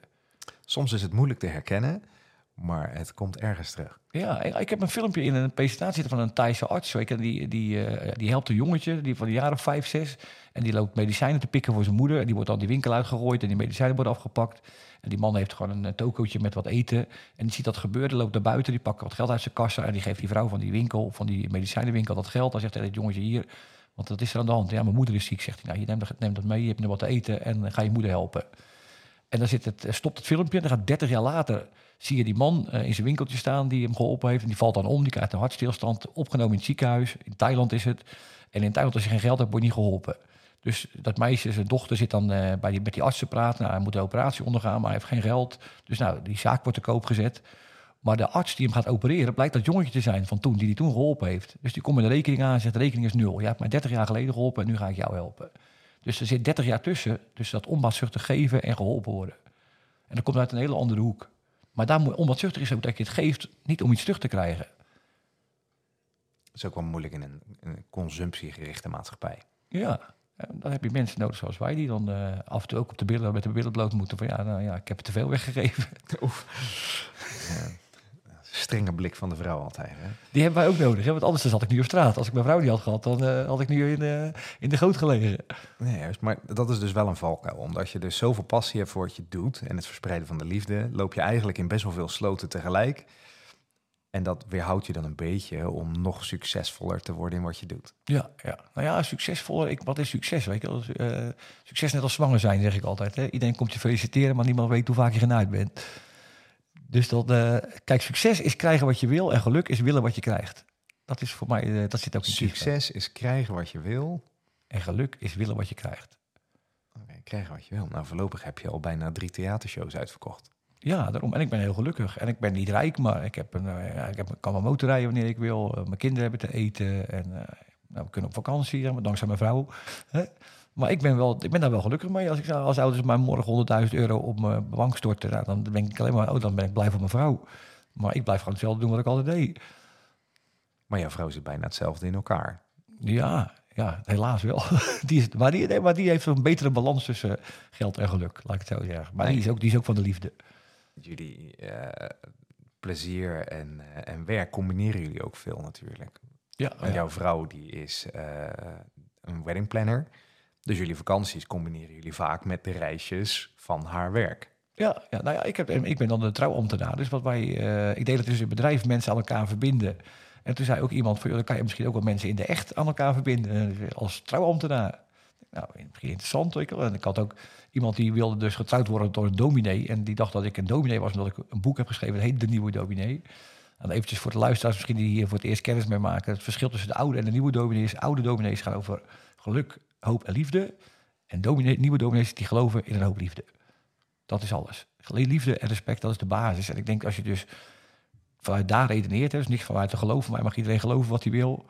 Soms is het moeilijk te herkennen, maar het komt ergens terug. Ja, ik, ik heb een filmpje in een presentatie van een Thaise arts. En die, die, eh, die helpt een jongetje die van de jaren vijf, zes. En die loopt medicijnen te pikken voor zijn moeder. En die wordt dan die winkel uitgegooid en die medicijnen worden afgepakt. En die man heeft gewoon een eh, tokootje met wat eten. En die ziet dat gebeuren, loopt naar buiten, die pakt wat geld uit zijn kassa. En die geeft die vrouw van die winkel, van die medicijnenwinkel, dat geld. Dan zegt hij, dit jongetje hier, want dat is er aan de hand. Ja, mijn moeder is ziek, zegt hij. Nou, je neemt, dat- dat mee, je hebt nu wat te eten en ga je moeder helpen. En dan zit het, eh, stopt het filmpje. En dan gaat 30 jaar later zie je die man eh, in zijn winkeltje staan die hem geholpen heeft. En die valt dan om. Die krijgt een hartstilstand. Opgenomen in het ziekenhuis. In Thailand is het. En in Thailand, als je geen geld hebt, word je niet geholpen. Dus dat meisje, zijn dochter, zit dan eh, bij die, met die artsen praten. Nou, hij moet de operatie ondergaan, maar hij heeft geen geld. Dus nou, die zaak wordt te koop gezet. Maar de arts die hem gaat opereren, blijkt dat jongetje te zijn van toen, die die toen geholpen heeft. Dus die komt met een rekening aan en zegt, de rekening is nul. Je hebt mij 30 jaar geleden geholpen en nu ga ik jou helpen. Dus er zit 30 jaar tussen, dus dat onbaatzuchtig geven en geholpen worden. En dat komt uit een hele andere hoek. Maar daar moet, onbaatzuchtig is ook dat je het geeft, niet om iets terug te krijgen. Dat is ook wel moeilijk in een, in een consumptiegerichte maatschappij. Ja, en dan heb je mensen nodig zoals wij, die dan eh, af en toe ook op de billen, met de billen bloot moeten. Van ja, nou ja, ik heb te veel weggegeven. Ja. Strenge blik van de vrouw altijd. Hè? Die hebben wij ook nodig, hè? want anders dan zat ik nu op straat. Als ik mijn vrouw niet had gehad, dan eh, had ik nu in, eh, in de goot gelegen. Nee, juist. Maar dat is dus wel een valkuil. Omdat je dus zoveel passie hebt voor wat je doet en het verspreiden van de liefde, loop je eigenlijk in best wel veel sloten tegelijk. En dat weerhoudt je dan een beetje om nog succesvoller te worden in wat je doet. Ja, ja. Nou ja, succesvoller. Ik, wat is succes? Weet je? Eh, succes net als zwanger zijn, zeg ik altijd. Hè? Iedereen komt je feliciteren, maar niemand weet hoe vaak je genaaid bent. Dus dat, eh, kijk, succes is krijgen wat je wil en geluk is willen wat je krijgt. Dat is voor mij, eh, dat zit ook in. Succes is krijgen wat je wil. En geluk is willen wat je krijgt. Krijgen wat je wil. Nou, voorlopig heb je al bijna drie theatershows uitverkocht. Ja, daarom. En ik ben heel gelukkig. En ik ben niet rijk, maar ik, heb een, eh, ik heb, kan mijn motor rijden wanneer ik wil. Mijn kinderen hebben te eten. En nou, we kunnen op vakantie, dankzij mijn vrouw. Maar ik ben, wel, ik ben daar wel gelukkig mee. Als ik zou- als ouders mij morgen 100.000 euro op mijn bank storten, nou, dan denk ik alleen maar, oh, dan ben ik blij voor mijn vrouw. Maar ik blijf gewoon hetzelfde doen wat ik altijd deed. Maar jouw vrouw zit bijna hetzelfde in elkaar. Ja, ja helaas wel. die is, maar, die, nee, maar die heeft een betere balans tussen geld en geluk, laat ik het zo zeggen. Maar die is ook, die is ook van de liefde. Jullie eh, plezier en, eh, en werk combineren jullie ook veel natuurlijk. Ja, Want jouw vrouw die is eh, een wedding planner. Dus jullie vakanties combineren jullie vaak met de reisjes van haar werk. Ja, ja, nou ja, ik, heb, ik ben dan de trouwambtenaar. Dus wat wij, eh, ik deed het dus in bedrijf mensen aan elkaar verbinden. En toen zei ook iemand van, joh, dan kan je misschien ook wel mensen in de echt aan elkaar verbinden eh, als trouwambtenaar. Nou, begin interessant. Wel. En ik had ook iemand die wilde dus getrouwd worden door een dominee. En die dacht dat ik een dominee was, omdat ik een boek heb geschreven. Dat heet De Nieuwe Dominee. En eventjes voor de luisteraars misschien die hier voor het eerst kennis mee maken. Het verschil tussen de oude en de nieuwe dominees. Oude dominees gaan over geluk, hoop en liefde. En nieuwe dominees die geloven in een hoop liefde. Dat is alles. Liefde en respect, dat is de basis. En ik denk als je dus vanuit daar redeneert, dus niet vanuit te geloven, maar mag iedereen geloven wat hij wil,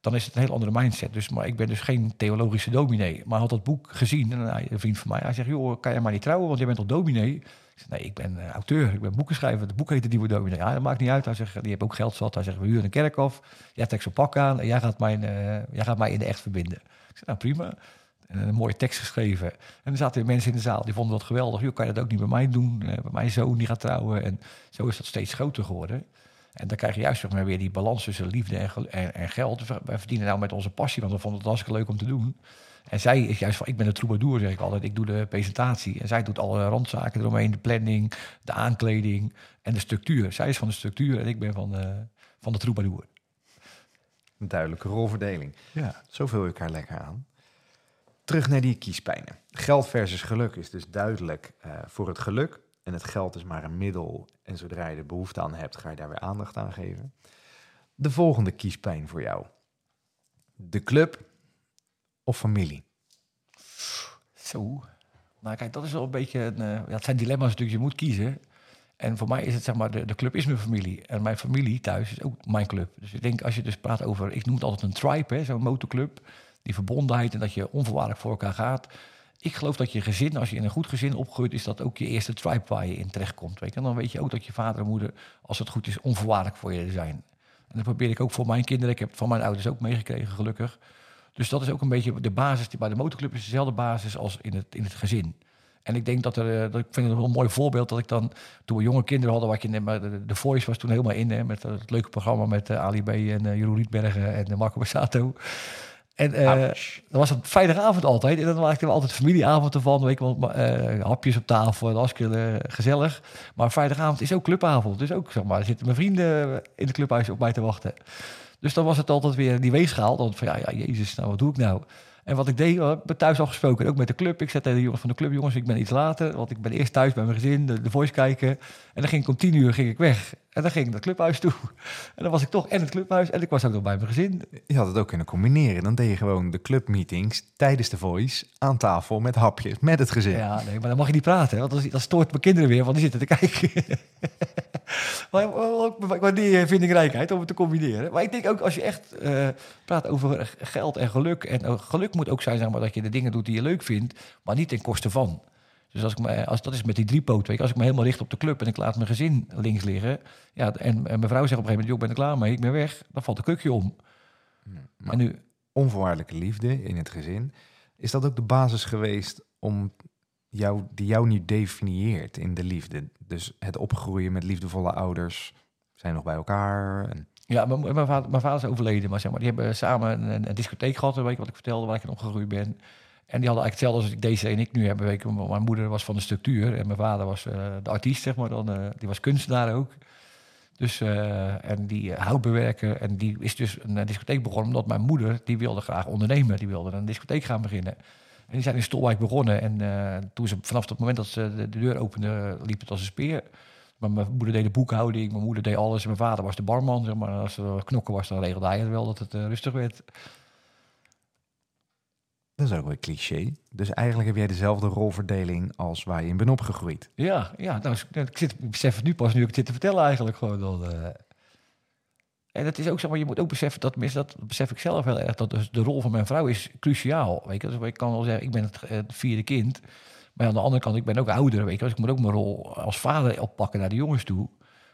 dan is het een heel andere mindset. Dus, maar ik ben dus geen theologische dominee. Maar had dat boek gezien en hij- een vriend van mij, hij zegt, joh, kan jij maar niet trouwen, want jij bent toch dominee? Ik zei, nee, ik ben uh, auteur, ik ben boekenschrijver. De boek heet de Nieuwe Dominee. Ja, dat maakt niet uit. Hij zegt, die heeft ook geld zat. Hij zegt, we huren een kerkhof. Jij trekt zo'n pak aan en jij gaat, mijn, jij gaat mij in de echt verbinden. Ik zei, nou prima. En een mooie tekst geschreven. En er zaten mensen in de zaal die vonden dat geweldig. Je kan je dat ook niet bij mij doen? bij mijn zoon die gaat trouwen. En zo is dat steeds groter geworden. En dan krijg je juist zeg maar, weer die balans tussen liefde en, en, geld. Wij verdienen nou met onze passie, want we vonden het hartstikke leuk om te doen. En zij is juist van, ik ben de troubadour, zeg ik altijd. Ik doe de presentatie. En zij doet alle randzaken eromheen. De planning, de aankleding en de structuur. Zij is van de structuur en ik ben van de, van de troubadour. Een duidelijke rolverdeling. Ja. Zo vul je elkaar lekker aan. Terug naar die kiespijnen. Geld versus geluk is dus duidelijk uh, voor het geluk. En het geld is maar een middel. En zodra je er behoefte aan hebt, ga je daar weer aandacht aan geven. De volgende kiespijn voor jou. De club of familie? Zo. Nou kijk, dat is wel een beetje... Een, uh, ja, het zijn dilemma's natuurlijk, je moet kiezen. En voor mij is het zeg maar, de, de club is mijn familie. En mijn familie thuis is ook mijn club. Dus ik denk, als je dus praat over... Ik noem het altijd een tribe, zo'n motorclub. Die verbondenheid en dat je onvoorwaardelijk voor elkaar gaat ik geloof dat je gezin, als je in een goed gezin opgroeit, is dat ook je eerste tribe waar je in terechtkomt. Weet je? En dan weet je ook dat je vader en moeder, als het goed is, onvoorwaardelijk voor je zijn. En dat probeer ik ook voor mijn kinderen. Ik heb van mijn ouders ook meegekregen, gelukkig. Dus dat is ook een beetje de basis. Bij de motorclub is dezelfde basis als in het, in het gezin. En ik denk dat er, dat ik vind het een mooi voorbeeld dat ik dan, toen we jonge kinderen hadden, wat je net maar de, de Voice was toen helemaal in, hè, met het leuke programma met uh, Ali B en uh, Jeroen Rietbergen en Marco Bassato. En uh, dat was een vrijdagavond altijd. En dan maakten we altijd familieavond ervan. Weet je wel, uh, hapjes op tafel. Was uh, gezellig. Maar vrijdagavond is ook clubavond. Dus ook, zeg maar, zitten mijn vrienden in het clubhuis op mij te wachten. Dus dan was het altijd weer die weegschaal. Dan van, ja, ja, jezus, nou, wat doe ik nou? En wat ik deed, ik ben thuis afgesproken, ook met de club. Ik zei tegen de jongens van de club, jongens, ik ben iets later. Want ik ben eerst thuis bij mijn gezin, de, de voice kijken. En dan ging ik continu ging ik weg. En dan ging ik naar het clubhuis toe. En dan was ik toch en het clubhuis en ik was ook nog bij mijn gezin. Je had het ook kunnen combineren. Dan deed je gewoon de clubmeetings tijdens de voice aan tafel met hapjes, met het gezin. Ja, nee, maar dan mag je niet praten, want dan, dan stoort mijn kinderen weer, want die zitten te kijken. maar ik die vindingrijkheid om het te combineren. Maar ik denk ook als je echt uh, praat over geld en geluk. En uh, moet ook zijn zeg maar, dat je de dingen doet die je leuk vindt, maar niet ten koste van. Dus als ik me, als, dat is met die driepoot, weet als ik me helemaal richt op de club en ik laat mijn gezin links liggen. Ja, en, en mijn vrouw zegt op een gegeven moment, joh, ik ben er klaar mee, ik ben weg. Dan valt de kukje om. Maar en nu, onvoorwaardelijke liefde in het gezin. Is dat ook de basis geweest om jou, die jou nu definieert in de liefde? Dus het opgroeien met liefdevolle ouders, zijn nog bij elkaar. En... Ja, mijn, mijn, vader, mijn vader is overleden, maar zeg maar, die hebben samen een, een discotheek gehad, weet je wat ik vertelde, waar ik in opgegroeid ben. En die hadden eigenlijk hetzelfde als ik deze en ik nu hebben. Weet mijn moeder was van de structuur en mijn vader was uh, de artiest, zeg maar. Dan, uh, die was kunstenaar ook. Dus, uh, en die houtbewerker. En die is dus een discotheek begonnen omdat mijn moeder, die wilde graag ondernemen. Die wilde een discotheek gaan beginnen. En die zijn in Stolwijk begonnen. En toen ze vanaf het moment dat ze de, de, deur opende, liep het als een speer. Maar mijn moeder deed de boekhouding, mijn moeder deed alles. En mijn vader was de barman, zeg maar. Als er knokken was, dan regelde hij het wel dat het rustig werd. Dat is ook wel cliché. Dus eigenlijk heb jij dezelfde rolverdeling als waar je in bent opgegroeid. Ja, ja nou, ik, zit, ik besef het nu pas nu ik het zit te vertellen eigenlijk gewoon. Dan, uh... En dat is ook zo, maar je moet ook beseffen, dat, dat besef ik zelf heel erg, dat dus de rol van mijn vrouw is cruciaal. Weet je? Dus ik kan wel zeggen, ik ben het, het, vierde kind. Maar aan de andere kant, ik ben ook ouder. Weet je? Dus ik moet ook mijn rol als vader oppakken naar de jongens toe.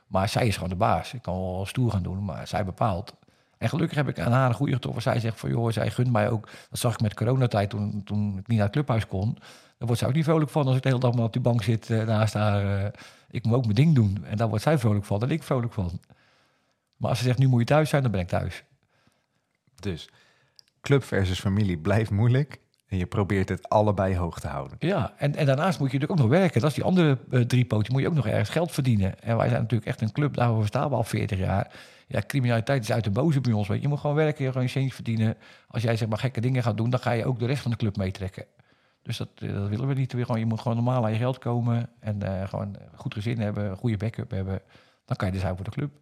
Maar zij is gewoon de baas. Ik kan wel stoer gaan doen, maar zij bepaalt. En gelukkig heb ik aan haar een goede getroffen. Zij zegt van, joh, zij gunt mij ook... Dat zag ik met coronatijd toen, toen ik niet naar het clubhuis kon. Dan wordt zij ook niet vrolijk van als ik de hele dag maar op die bank zit uh, naast haar. Uh, ik moet ook mijn ding doen. En daar wordt zij vrolijk van en ik vrolijk van. Maar als ze zegt, nu moet je thuis zijn, dan ben ik thuis. Dus club versus familie blijft moeilijk. En je probeert het allebei hoog te houden. Ja, en, en daarnaast moet je natuurlijk ook nog werken. Dat is die andere uh, drie poten. Moet je ook nog ergens geld verdienen. En wij zijn natuurlijk echt een club, daarover staan we al 40 jaar ja, criminaliteit is uit de boze bij ons. Weet je. je moet gewoon werken, je gewoon je verdienen. Als jij zeg maar gekke dingen gaat doen, dan ga je ook de rest van de club meetrekken. Dus dat, eh, dat willen we niet. Gewoon, je moet gewoon normaal aan je geld komen en uh, gewoon goed gezin hebben, goede backup hebben. Dan kan je dus uit voor de club.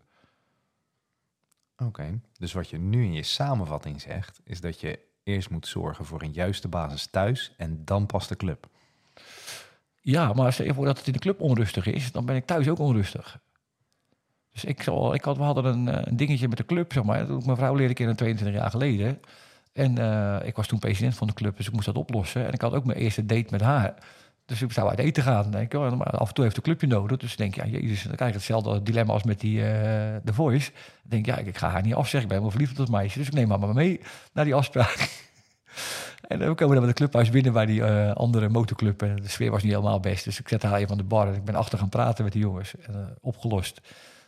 Oké, dus wat je nu in je samenvatting zegt, is dat je eerst moet zorgen voor een juiste basis thuis en dan pas de club. Ja, maar stel je voor dat het in de club onrustig is, dan ben ik thuis ook onrustig. Dus ik, ik had, we hadden een, eh, een, dingetje met de club, zeg maar. Toen mijn vrouw leerde kennen 22 jaar geleden. En uh, ik was toen president van de club, dus ik moest dat oplossen. En ik had ook mijn eerste date met haar. Dus ik zou uit eten gaan. Denk ik, maar af en toe heeft een clubje nodig. Dus denk je, ja, jezus, dan krijg je hetzelfde dilemma als met die uh, The Voice. Dan denk ik, ja, ik ga haar niet afzeggen. Ik ben wel verliefd op dat meisje. Dus ik neem haar maar mee naar die afspraak. en dan komen we met de clubhuis binnen bij die uh, andere motorclub. En de sfeer was niet helemaal best. Dus ik zette haar even van de bar. En ik ben achter gaan praten met die jongens. En, opgelost.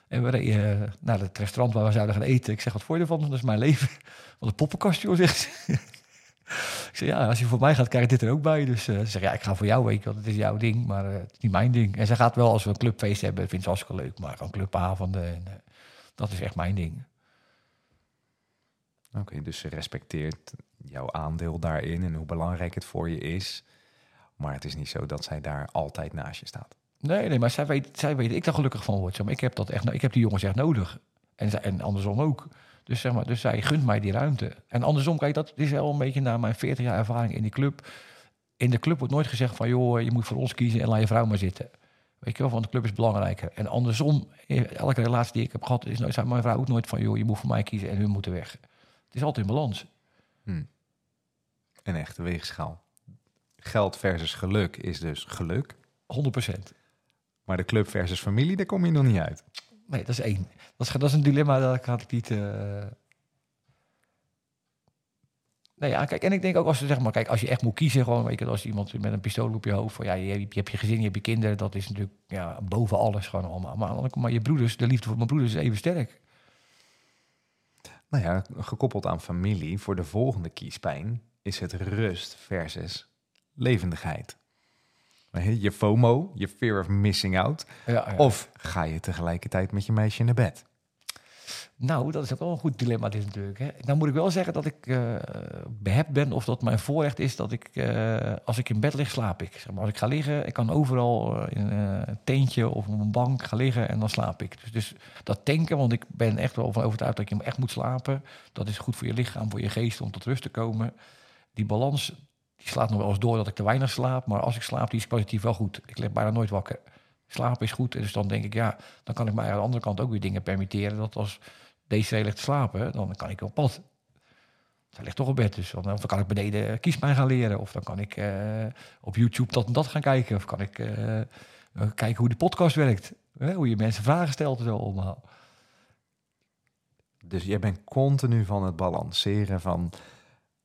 En we reden naar het restaurant waar we zouden gaan eten. Ik zeg, wat voor je ervan? Dat is mijn leven. Wat een poppenkast, joh, zegt ze. Ik zeg, ja, als je voor mij gaat, krijg je dit er ook bij. Dus uh, ze zegt, ja, ik ga voor jou, weet je, want het is jouw ding, maar uh, het is niet mijn ding. En ze gaat wel, als we een clubfeest hebben, vindt ze hartstikke leuk. Maar gewoon clubavonden, en, uh, dat is echt mijn ding. Oké, okay, dus ze respecteert jouw aandeel daarin en hoe belangrijk het voor je is. Maar het is niet zo dat zij daar altijd naast je staat. Nee, nee, maar zij weet, zij weet ik daar gelukkig van word. Maar ik heb dat echt, ik heb die jongens echt nodig. En, en andersom ook. Dus, zeg maar, dus zij gunt mij die ruimte. En andersom, kijk, dat is wel een beetje naar mijn 40 jaar ervaring in die club. In de club wordt nooit gezegd van, joh, je moet voor ons kiezen en laat je vrouw maar zitten. Weet je wel, want de club is belangrijker. En andersom, elke relatie die ik heb gehad, is nooit, zei mijn vrouw ook nooit van, joh, je moet voor mij kiezen en hun moeten weg. Het is altijd in balans. Hmm. Een echte weegschaal. Geld versus geluk is dus geluk. 100%. Maar de club versus familie, daar kom je nog niet uit. Nee, dat is één. Dat is, dat is een dilemma dat had ik niet. Uh... Nee, ja, kijk, en ik denk ook als ze zeg maar, kijk, als je echt moet kiezen, gewoon, weet je, als iemand met een pistool op je hoofd, van ja, je, je hebt je gezin, je hebt je kinderen, dat is natuurlijk ja, boven alles gewoon allemaal. Maar, maar je broeders, de liefde voor mijn broeders is even sterk. Nou ja, gekoppeld aan familie, voor de volgende kiespijn is het rust versus levendigheid. Je FOMO, je fear of missing out. Ja, ja. Of ga je tegelijkertijd met je meisje naar bed? Nou, dat is ook wel een goed dilemma dit natuurlijk. Hè. Nou moet ik wel zeggen dat ik uh, behept ben of dat mijn voorrecht is dat ik, uh, als ik in bed lig, slaap ik. Zeg maar, als ik ga liggen, ik kan overal in een teentje of op een bank gaan liggen en dan slaap ik. Dus, dus dat tanken, want ik ben echt wel van overtuigd dat je echt moet slapen. Dat is goed voor je lichaam, voor je geest om tot rust te komen. Die balans, die slaat nog wel eens door dat ik te weinig slaap. Maar als ik slaap, die is kwalitatief wel goed. Ik lig bijna nooit wakker. Slapen is goed. Dus dan denk ik, ja, dan kan ik mij aan de andere kant ook weer dingen permitteren. Dat als deze ligt te slapen, dan kan ik op pad. Zij ligt toch op bed, dus dan, kan ik beneden kiespijn gaan leren. Of dan kan ik uh, op YouTube dat en dat gaan kijken. Of kan ik uh, kijken hoe de podcast werkt. Hè? Hoe je mensen vragen stelt en zo allemaal. Dus jij bent continu van het balanceren van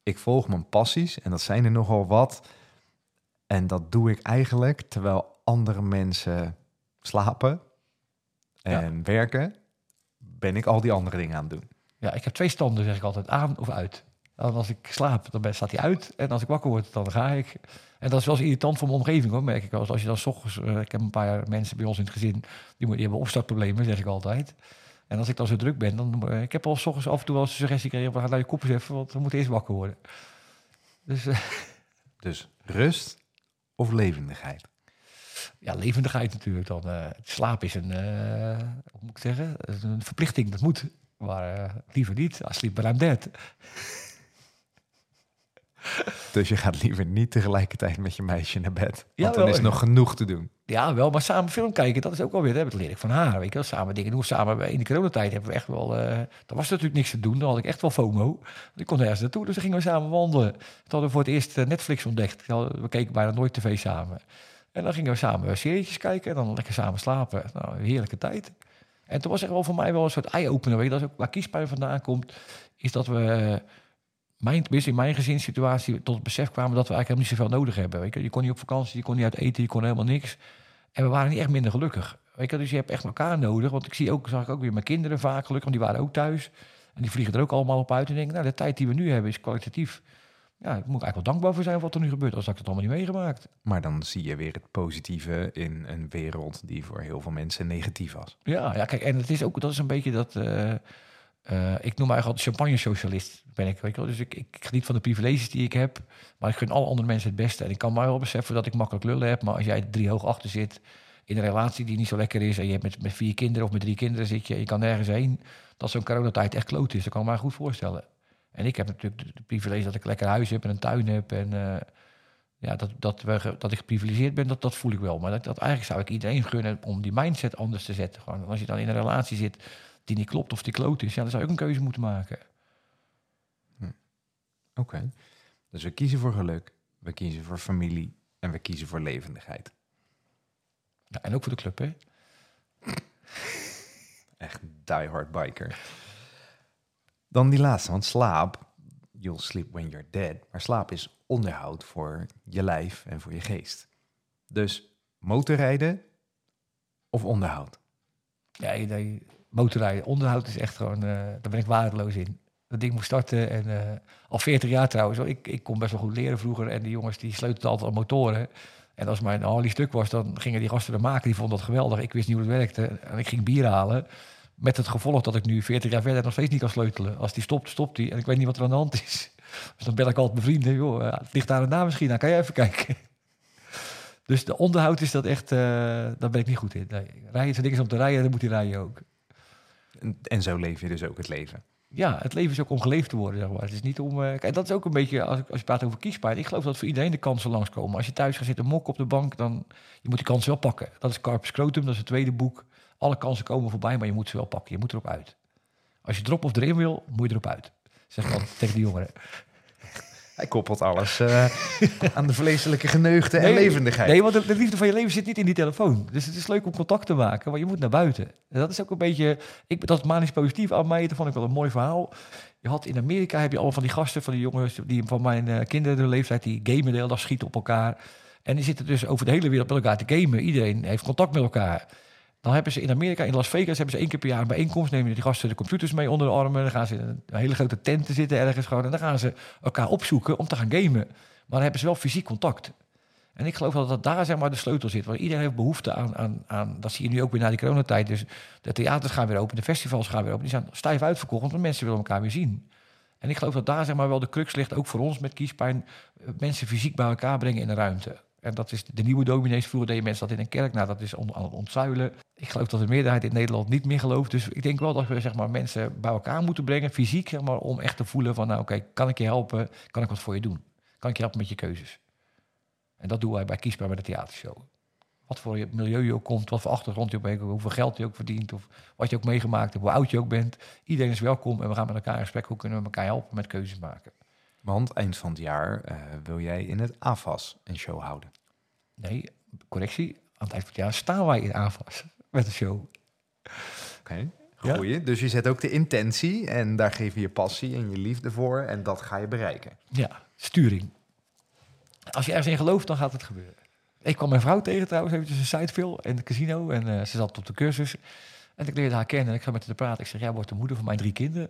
ik volg mijn passies en dat zijn er nogal wat. En dat doe ik eigenlijk terwijl andere mensen slapen en werken, ben ik al die andere dingen aan het doen. Ja, ik heb twee standen, zeg ik altijd, aan of uit. En als ik slaap, dan staat hij uit. En als ik wakker word, dan ga ik. En dat is wel eens irritant voor mijn omgeving, hoor, merk ik wel. Als je dan s ochtends... Uh, ik heb een paar mensen bij ons in het gezin... die, die hebben opstartproblemen, zeg ik altijd. En als ik dan zo druk ben, dan... Uh, ik heb al s ochtends af en toe wel een suggestie gekregen... we gaan naar je kopjes even, want we moeten eerst wakker worden. Dus, uh, dus rust of levendigheid? Ja, levendigheid natuurlijk dan. Uh, slaap is een, uh, hoe moet ik zeggen, een verplichting, dat moet. Maar uh, liever niet, als sleep but I'm dead. Dus je gaat liever niet tegelijkertijd met je meisje naar bed. Want ja, dan is nog genoeg te doen. Ja, wel, maar samen film kijken, dat is ook wel weer, dat leer ik van haar. Weet je wel, samen dingen doen. Samen in de coronatijd hebben we echt wel, uh, er was natuurlijk niks te doen. Dan had ik echt wel FOMO. Ik kon ergens naartoe, dus dan gingen we samen wandelen. Toen hadden we voor het eerst Netflix ontdekt. We keken bijna nooit tv samen. En dan gingen we samen serietjes kijken en dan lekker samen slapen. Nou, een heerlijke tijd. En toen was echt wel voor mij wel een soort eye-opener. Weet je, dat is ook waar kiespijn vandaan komt. Is dat we, mijn, tenminste in mijn gezinssituatie, tot het besef kwamen dat we eigenlijk helemaal niet zoveel nodig hebben. Weet je. je kon niet op vakantie, je kon niet uit eten, je kon helemaal niks. En we waren niet echt minder gelukkig. Weet je, dus je hebt echt elkaar nodig. Want ik zie ook, zag ik ook weer mijn kinderen vaak gelukkig, want die waren ook thuis. En die vliegen er ook allemaal op uit en denken, nou, de tijd die we nu hebben is kwalitatief ja, ik moet eigenlijk wel dankbaar voor zijn wat er nu gebeurt, als ik het allemaal niet meegemaakt. Maar dan zie je weer het positieve in een wereld die voor heel veel mensen negatief was. Ja, ja kijk, en het is ook, dat is een beetje dat. Uh, uh, ik noem mij altijd champagne-socialist, ben ik. Weet je wel? Dus ik, ik geniet van de privileges die ik heb, maar ik gun alle andere mensen het beste. En ik kan mij wel beseffen dat ik makkelijk lullen heb, maar als jij drie hoog achter zit in een relatie die niet zo lekker is en je hebt met, met vier kinderen of met drie kinderen zit je je kan nergens heen, dat zo'n coronatijd echt kloot is. Dat kan ik me goed voorstellen. En ik heb natuurlijk de privilege dat ik lekker huis heb en een tuin heb. En uh, ja, dat, dat, dat ik geprivilegeerd ben, dat, dat voel ik wel. Maar dat, dat eigenlijk zou ik iedereen gunnen om die mindset anders te zetten. Gewoon, als je dan in een relatie zit die niet klopt of die kloot is, ja, dan zou ik een keuze moeten maken. Hm. Oké. Dus we kiezen voor geluk, we kiezen voor familie En we kiezen voor levendigheid. Ja, en ook voor de club, hè? Echt diehard biker. Dan die laatste, want slaap, you'll sleep when you're dead. Maar slaap is onderhoud voor je lijf en voor je geest. Dus motorrijden of onderhoud? Ja, nee, motorrijden, onderhoud is echt gewoon, eh, daar ben ik waardeloos in. Dat ding moest starten en eh, al 40 jaar trouwens. Ik, ik kon best wel goed leren vroeger en die jongens die sleutelden altijd aan motoren. En als mijn Harley stuk was, dan gingen die gasten er maken. Die vonden dat geweldig. Ik wist niet hoe het werkte. En ik ging bier halen. Met het gevolg dat ik nu 40 jaar verder nog steeds niet kan sleutelen. Als die stopt, stopt die. En ik weet niet wat er aan de hand is. Dus dan bel ik altijd mijn vrienden. Joh, ja, het ligt daar en daar misschien. Dan kan jij even kijken. Dus de onderhoud is dat echt... eh daar ben ik niet goed in. Rijden is er niks om te rijden. Dan moet hij rijden ook. En, zo leef je dus ook het leven. Ja, het leven is ook om geleefd te worden, zeg maar. Het is niet om... kijk, dat is ook een beetje, als, als je praat over kiespijn... ik geloof dat voor iedereen de kansen langskomen. Als je thuis gaat zitten mokken op de bank, dan... je moet die kansen wel pakken. Dat is Carpus Scrotum, dat is het tweede boek. Alle kansen komen voorbij, maar je moet ze wel pakken. Je moet erop uit. Als je erop of erin wil, moet je erop uit. Zeg maar tegen die jongeren. Hij koppelt alles eh, aan de vleeselijke geneugten en levendigheid. Nee, want de, de liefde van je leven zit niet in die telefoon. Dus het is leuk om contact te maken, maar je moet naar buiten. En dat is ook een beetje... Ik, dat is manisch positief aan mij. Dat vond ik wel een mooi verhaal. Je had in Amerika heb je allemaal van die gasten, van die jongens... die van mijn eh, kinderen de leeftijd, die gamen de hele dag schieten op elkaar. En die zitten dus over de hele wereld met elkaar te gamen. Iedereen heeft contact met elkaar. Dan hebben ze in Amerika, in Las Vegas, hebben ze één keer per jaar een bijeenkomst. Nemen die gasten de computers mee onder de armen. Dan gaan ze in een hele grote tent zitten ergens gewoon. En dan gaan ze elkaar opzoeken om te gaan gamen. Maar dan hebben ze wel fysiek contact. En ik geloof dat, dat daar zeg maar de sleutel zit. Want iedereen heeft behoefte aan, aan, aan... Dat zie je nu ook weer na die coronatijd. Dus de theaters gaan weer open, de festivals gaan weer open. Die zijn stijf uitverkocht, want mensen willen elkaar weer zien. En ik geloof dat daar zeg maar wel de crux ligt, ook voor ons met kiespijn. eh, Mensen fysiek bij elkaar brengen in een ruimte. En dat is de nieuwe dominees. Vroeger deden mensen dat in een kerk. Nou, dat is aan het ontzuilen. Ik geloof dat de meerderheid in Nederland niet meer gelooft. Dus ik denk wel dat we zeg maar, mensen bij elkaar moeten brengen, fysiek, maar, om echt te voelen van, nou oké, kan ik je helpen? Kan ik wat voor je doen? Kan ik je helpen met je keuzes? En dat doen wij bij Kiesbaar bij de theatershow. Wat voor je milieu je ook komt, wat voor achtergrond je ook hebt, hoeveel geld je ook verdient, of wat je ook meegemaakt hebt, hoe oud je ook bent. Iedereen is welkom en we gaan met elkaar in gesprek. Hoe kunnen we elkaar helpen met keuzes maken? Want eind van het jaar eh, wil jij in het AFAS een show houden. Nee, correctie. Aan het eind van het jaar staan wij in AFAS met de show. Oké, goeie. Dus je zet ook de intentie en daar geef je je passie en je liefde voor en dat ga je bereiken. Ja, sturing. Als je ergens in gelooft, dan gaat het gebeuren. Ik kwam mijn vrouw tegen trouwens, eventjes een Sideville in het casino. En eh, ze zat op de cursus. En ik leerde haar kennen en ik ga met haar praten. Ik zeg, jij wordt de moeder van mijn drie kinderen.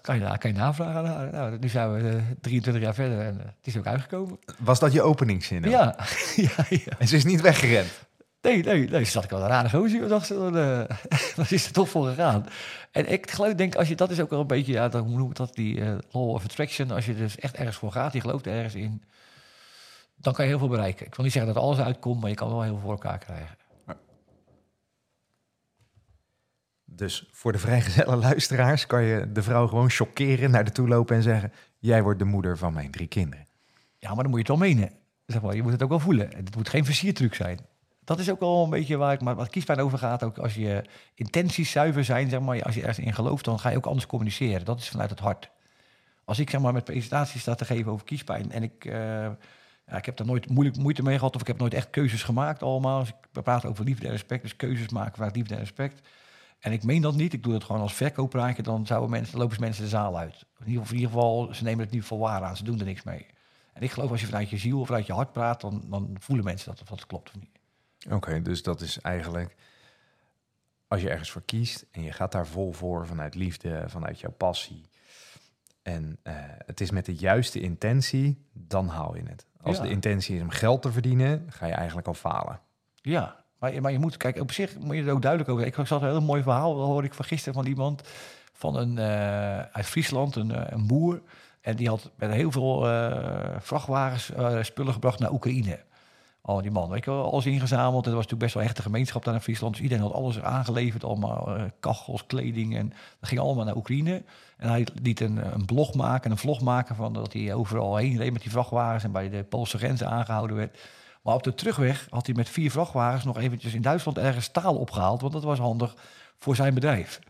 Kan je, kan je navragen aan haar? Nou, nu zijn we eh, 23 jaar verder en eh, het is ook uitgekomen. Was dat je openingszin? ook? Ja, ja, ja. En ze is niet weggerend. Nee, nee, nee. Ze zat ik wel een rare gozer. Ik dacht ze, eh, wat is er toch voor gegaan? En ik geloof, denk, als je, dat is ook wel een beetje, ja, dan, noem ik dat, die eh, law of attraction. Als je dus echt ergens voor gaat, je gelooft ergens in, dan kan je heel veel bereiken. Ik wil niet zeggen dat alles uitkomt, maar je kan wel heel veel voor elkaar krijgen. Dus voor de vrijgezelle luisteraars kan je de vrouw gewoon chockeren, naar de toe lopen en zeggen... jij wordt de moeder van mijn drie kinderen. Ja, maar dan moet je het wel menen. Zeg maar, je moet het ook wel voelen. Het moet geen versiertruc zijn. Dat is ook wel een beetje waar ik maar wat kiespijn over gaat. Ook als je intenties zuiver zijn, zeg maar, als je ergens in gelooft, dan ga je ook anders communiceren. Dat is vanuit het hart. Als ik zeg maar met presentaties sta te geven over kiespijn en ik, eh, ja, ik heb daar nooit moeilijk moeite mee gehad of ik heb nooit echt keuzes gemaakt allemaal. Als ik praat over liefde en respect, dus keuzes maken vanuit liefde en respect. En ik meen dat niet, ik doe dat gewoon als verkooppraatje, dan zouden mensen, lopen mensen de zaal uit. In ieder, geval, in ieder geval, ze nemen het niet voor waar aan, ze doen er niks mee. En ik geloof als je vanuit je ziel of vanuit je hart praat, dan, dan voelen mensen dat of dat klopt of niet. Oké, dus dat is eigenlijk... als je ergens voor kiest en je gaat daar vol voor vanuit liefde, vanuit jouw passie... en eh, het is met de juiste intentie, dan haal je het. Als Ja. de intentie is om geld te verdienen, ga je eigenlijk al falen. Ja, maar, je- moet, kijk, op zich moet je er ook duidelijk over. Ik zag een heel mooi verhaal, dat hoorde ik van gisteren van iemand van een, eh, uit Friesland, een, eh, een boer. En die had met heel veel eh, vrachtwagens spullen gebracht naar Oekraïne. Al die man, weet je alles ingezameld. Er was natuurlijk best wel een gemeenschap daar in Friesland. Dus iedereen had alles aangeleverd, allemaal kachels, kleding. En dat ging allemaal naar Oekraïne. En hij liet een, een blog maken, een vlog maken van dat hij overal heen reed met die vrachtwagens en bij de Poolse grenzen aangehouden werd. Maar op de terugweg had hij met vier vrachtwagens nog eventjes in Duitsland ergens staal opgehaald, want dat was handig voor zijn bedrijf.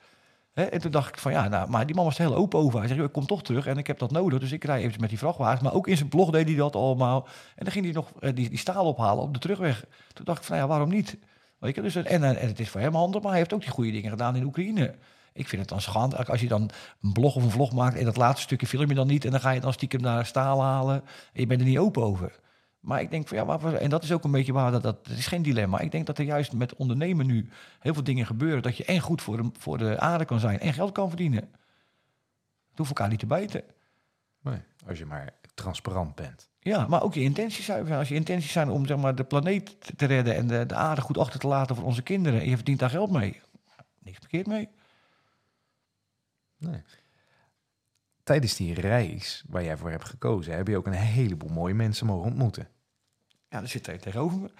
En toen dacht ik van ja, nou, maar die man was heel open over. Hij zegt, ik kom toch terug en ik heb dat nodig. Dus ik rij even met die vrachtwagens. Maar ook in zijn blog deed hij dat allemaal. En dan ging hij nog eh, die, die staal ophalen op de terugweg. Toen dacht ik van ja, waarom niet? Weet je, dus, en, en, en het is voor hem handig, maar hij heeft ook die goede dingen gedaan in Oekraïne. Ik vind het dan schandelijk als je dan een blog of een vlog maakt en dat laatste stukje film je dan niet en dan ga je dan stiekem naar staal halen en je bent er niet open over. Maar ik denk van ja, en dat is ook een beetje waar dat, dat, is geen dilemma. Ik denk dat er juist met ondernemen nu heel veel dingen gebeuren dat je en goed voor de, voor de aarde kan zijn en geld kan verdienen. Het hoeft elkaar niet te bijten. Nee, als je maar transparant bent. Ja, maar ook je intenties zijn. Als je intenties zijn om zeg maar, de planeet te redden en de, de aarde goed achter te laten voor onze kinderen en je verdient daar geld mee. Niks verkeerd mee. Nee. Tijdens die reis waar jij voor hebt gekozen, heb je ook een heleboel mooie mensen mogen ontmoeten. Ja, dat zit er tegenover me.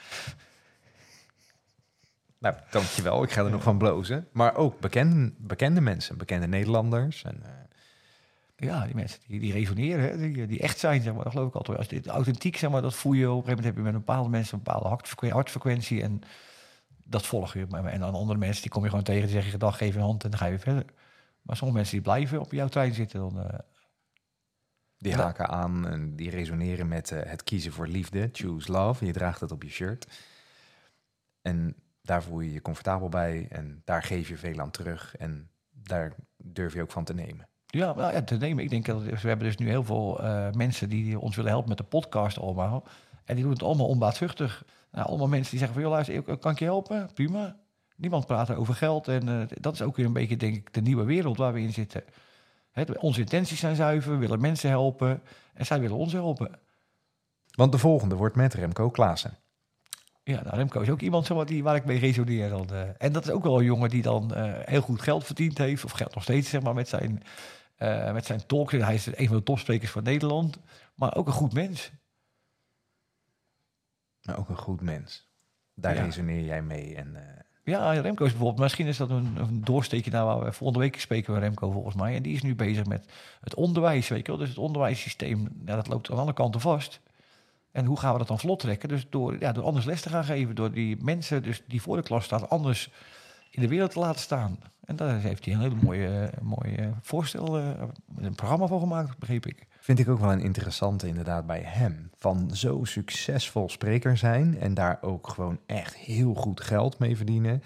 Nou, dankjewel. Ik ga er nog van blozen. Maar ook bekende, bekende mensen, bekende Nederlanders. En, uh... Ja, die mensen die, die resoneren, hè, die, die echt zijn, zeg maar. Dat geloof ik altijd. Als dit authentiek, zeg maar, dat voel je. Op een gegeven moment heb je met een bepaalde mensen een bepaalde hartfrequentie. En dat volg je. En dan andere mensen, die kom je gewoon tegen. Die zeggen, dag, geef een hand en dan ga je weer verder. Maar sommige mensen die blijven op jouw trein zitten, dan... Uh... Die haken aan en die resoneren met uh, het kiezen voor liefde, choose love. Je draagt het op je shirt. En daar voel je je comfortabel bij en daar geef je veel aan terug. En daar durf je ook van te nemen. Ja, nou ja, te nemen. Ik denk dat we hebben dus nu heel veel uh, mensen die ons willen helpen met de podcast allemaal. En die doen het allemaal onbaatzuchtig. Nou, allemaal mensen die zeggen van, joh, luister, kan ik je helpen? Prima. Niemand praat over geld. En uh, dat is ook weer een beetje, denk ik, de nieuwe wereld waar we in zitten. Hè, onze intenties zijn zuiver, we willen mensen helpen. En zij willen ons helpen. Want de volgende wordt met Remco Klaassen. Ja, nou, Remco is ook iemand die, waar ik mee resoneer. Dan, uh, en dat is ook wel een jongen die dan uh, heel goed geld verdiend heeft. Of geld nog steeds, zeg maar, met zijn, uh, met zijn talks. Hij is een van de topsprekers van Nederland. Maar ook een goed mens. Maar ook een goed mens. Daar ja. resoneer jij mee. En, ja, Remco is bijvoorbeeld, misschien is dat een, een doorsteekje naar waar we volgende week spreken we Remco volgens mij. En die is nu bezig met het onderwijs, weet je wel. Dus het onderwijssysteem, ja, dat loopt aan alle kanten vast. En hoe gaan we dat dan vlot trekken? Dus door, ja, door anders les te gaan geven, door die mensen dus die voor de klas staan, anders in de wereld te laten staan. En daar heeft hij een hele mooie, mooie voorstel, uh, een programma van gemaakt, begreep ik. Vind ik ook wel een interessante inderdaad bij hem. Van zo succesvol spreker zijn en daar ook gewoon echt heel goed geld mee verdienen.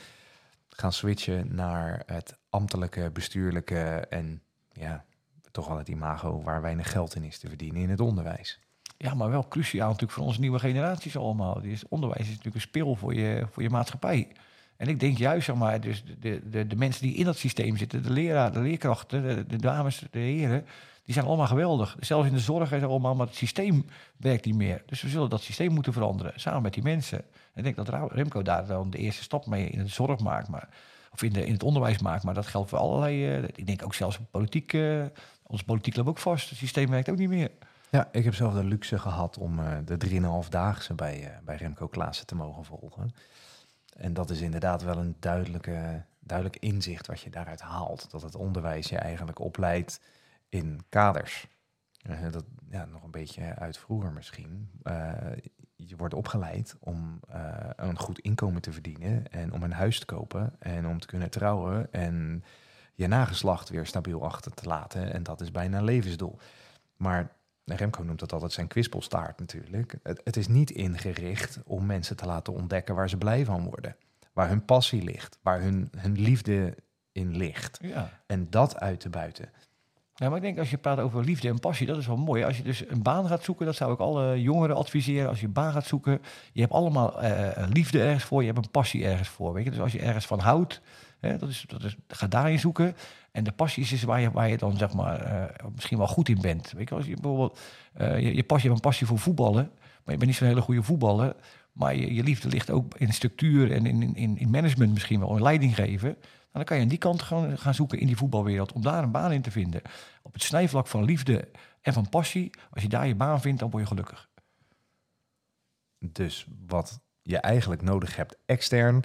Gaan switchen naar het ambtelijke, bestuurlijke en ja, toch wel het imago waar weinig geld in is te verdienen in het onderwijs. Ja, maar wel cruciaal natuurlijk voor onze nieuwe generaties allemaal. Is, onderwijs is natuurlijk een speel voor je, voor je maatschappij. En ik denk juist, zeg maar, dus de, de, de mensen die in dat systeem zitten, de leraar, de leerkrachten, de, dames, de heren, die zijn allemaal geweldig. Zelfs in de zorg is allemaal, maar het systeem werkt niet meer. Dus we zullen dat systeem moeten veranderen, samen met die mensen. En ik denk dat Remco daar dan de eerste stap mee in de zorg maakt, maar, of in, de, in het onderwijs maakt. Maar dat geldt voor allerlei, uh, ik denk ook zelfs politiek, uh, ons politiek loopt ook vast. Het systeem werkt ook niet meer. Ja, ik heb zelf de luxe gehad om uh, de 3,5-daagse bij, uh, bij Remco Klaassen te mogen volgen. En dat is inderdaad wel een duidelijke, duidelijk inzicht wat je daaruit haalt. Dat het onderwijs je eigenlijk opleidt in kaders. Uh, dat ja, nog een beetje uit vroeger misschien. je wordt opgeleid om een goed inkomen te verdienen en om een huis te kopen en om te kunnen trouwen en je nageslacht weer stabiel achter te laten. En dat is bijna een levensdoel. Maar Remco noemt dat altijd zijn kwispelstaart natuurlijk. Het, het, is niet ingericht om mensen te laten ontdekken waar ze blij van worden. Waar hun passie ligt, waar hun, hun liefde in ligt. Ja. En dat uit te buiten. Ja, maar ik denk als je praat over liefde en passie, dat is wel mooi. Als je dus een baan gaat zoeken, dat zou ik alle jongeren adviseren. Als je een baan gaat zoeken, je hebt allemaal uh, liefde ergens voor, je hebt een passie ergens voor. Weet je? Dus als je ergens van houdt, hè, dat is, dat is, ga daarin zoeken. En de passie is waar je, waar je dan zeg maar uh, misschien wel goed in bent. Weet je, als je bijvoorbeeld uh, je, passie, je hebt een passie voor voetballen, maar je bent niet zo'n hele goede voetballer. Maar je, liefde ligt ook in structuur en in, in, in management misschien wel, in leiding geven. Nou, dan kan je aan die kant gaan, gaan zoeken in die voetbalwereld om daar een baan in te vinden. Op het snijvlak van liefde en van passie, als je daar je baan vindt, dan word je gelukkig. Dus wat je eigenlijk nodig hebt extern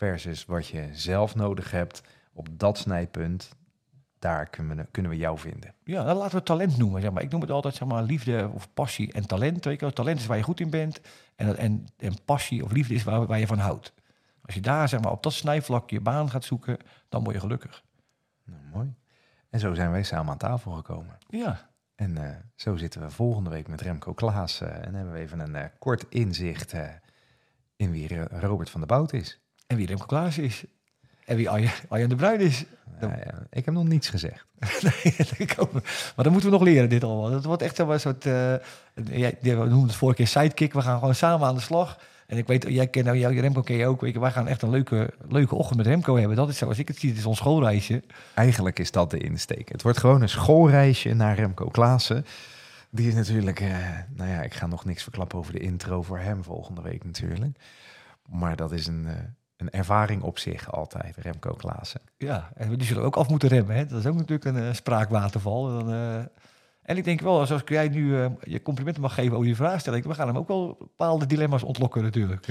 versus wat je zelf nodig hebt op dat snijpunt, daar kunnen we, kunnen we jou vinden. Ja, dan laten we talent noemen. Zeg maar. Ik noem het altijd zeg maar, liefde of passie en talent. Weet je Talent is waar je goed in bent. En, en, en passie of liefde is waar, waar je van houdt. Als je daar zeg maar, op dat snijvlak je baan gaat zoeken, dan word je gelukkig. Nou, mooi. En zo zijn wij samen aan tafel gekomen. Ja, En eh, zo zitten we volgende week met Remco Klaas. eh, en hebben we even een eh, kort inzicht in wie Robert van der Bout is. En wie Remco Klaas is. En wie Arjen, Arjen de Bruin is. Nou ja, ik heb nog niets gezegd. nee, dat denk ik ook. Maar dan moeten we nog leren, dit allemaal. Dat wordt echt wel een soort... eh jij, we noemden het vorige keer sidekick. We gaan gewoon samen aan de slag. En ik weet, jij kent nou, jou, Remco ken je ook. Weet je, wij gaan echt een leuke, leuke ochtend met Remco hebben. Dat is zoals ik het zie, het is ons schoolreisje. Eigenlijk is dat de insteek. Het wordt gewoon een schoolreisje naar Remco Klaassen. Die is natuurlijk, eh, nou ja, ik ga nog niks verklappen over de intro voor hem volgende week natuurlijk. Maar dat is een, eh, een ervaring op zich altijd, Remco Klaassen. Ja, en die zullen ook af moeten remmen. Hè? Dat is ook natuurlijk een eh, spraakwaterval. Dan, eh, en ik denk wel, zoals jij nu eh, je complimenten mag geven over die vraagstelling, we gaan hem ook wel bepaalde dilemma's ontlokken natuurlijk.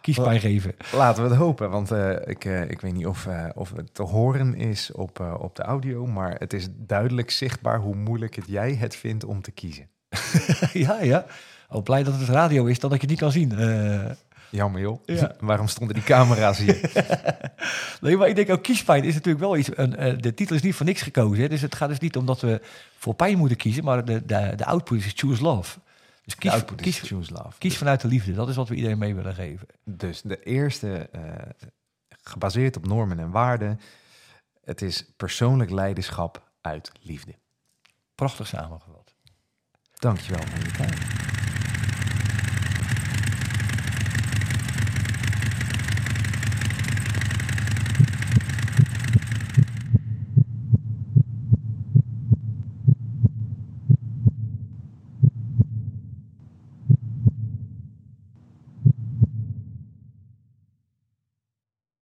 kiespijn geven. Laten we het hopen, want ik, ik weet niet of, of het te horen is op, op de audio, maar het is duidelijk zichtbaar hoe moeilijk het jij het vindt om te kiezen. ja, ja. Oh, blij dat het radio is, dan dat je het niet kan zien. Jammer joh, Ja. waarom stonden die camera's hier? nee, maar ik denk ook kiespijn is natuurlijk wel iets. Een, eh, de titel is niet voor niks gekozen. Hè? Dus het gaat dus niet omdat we voor pijn moeten kiezen, maar de, de, de output is choose love. Dus kies, kies, choose love. kies vanuit de liefde. Dat is wat we iedereen mee willen geven. Dus de eerste, eh, gebaseerd op normen en waarden. Het is persoonlijk leiderschap uit liefde. Prachtig samengevat. Dankjewel voor je tijd.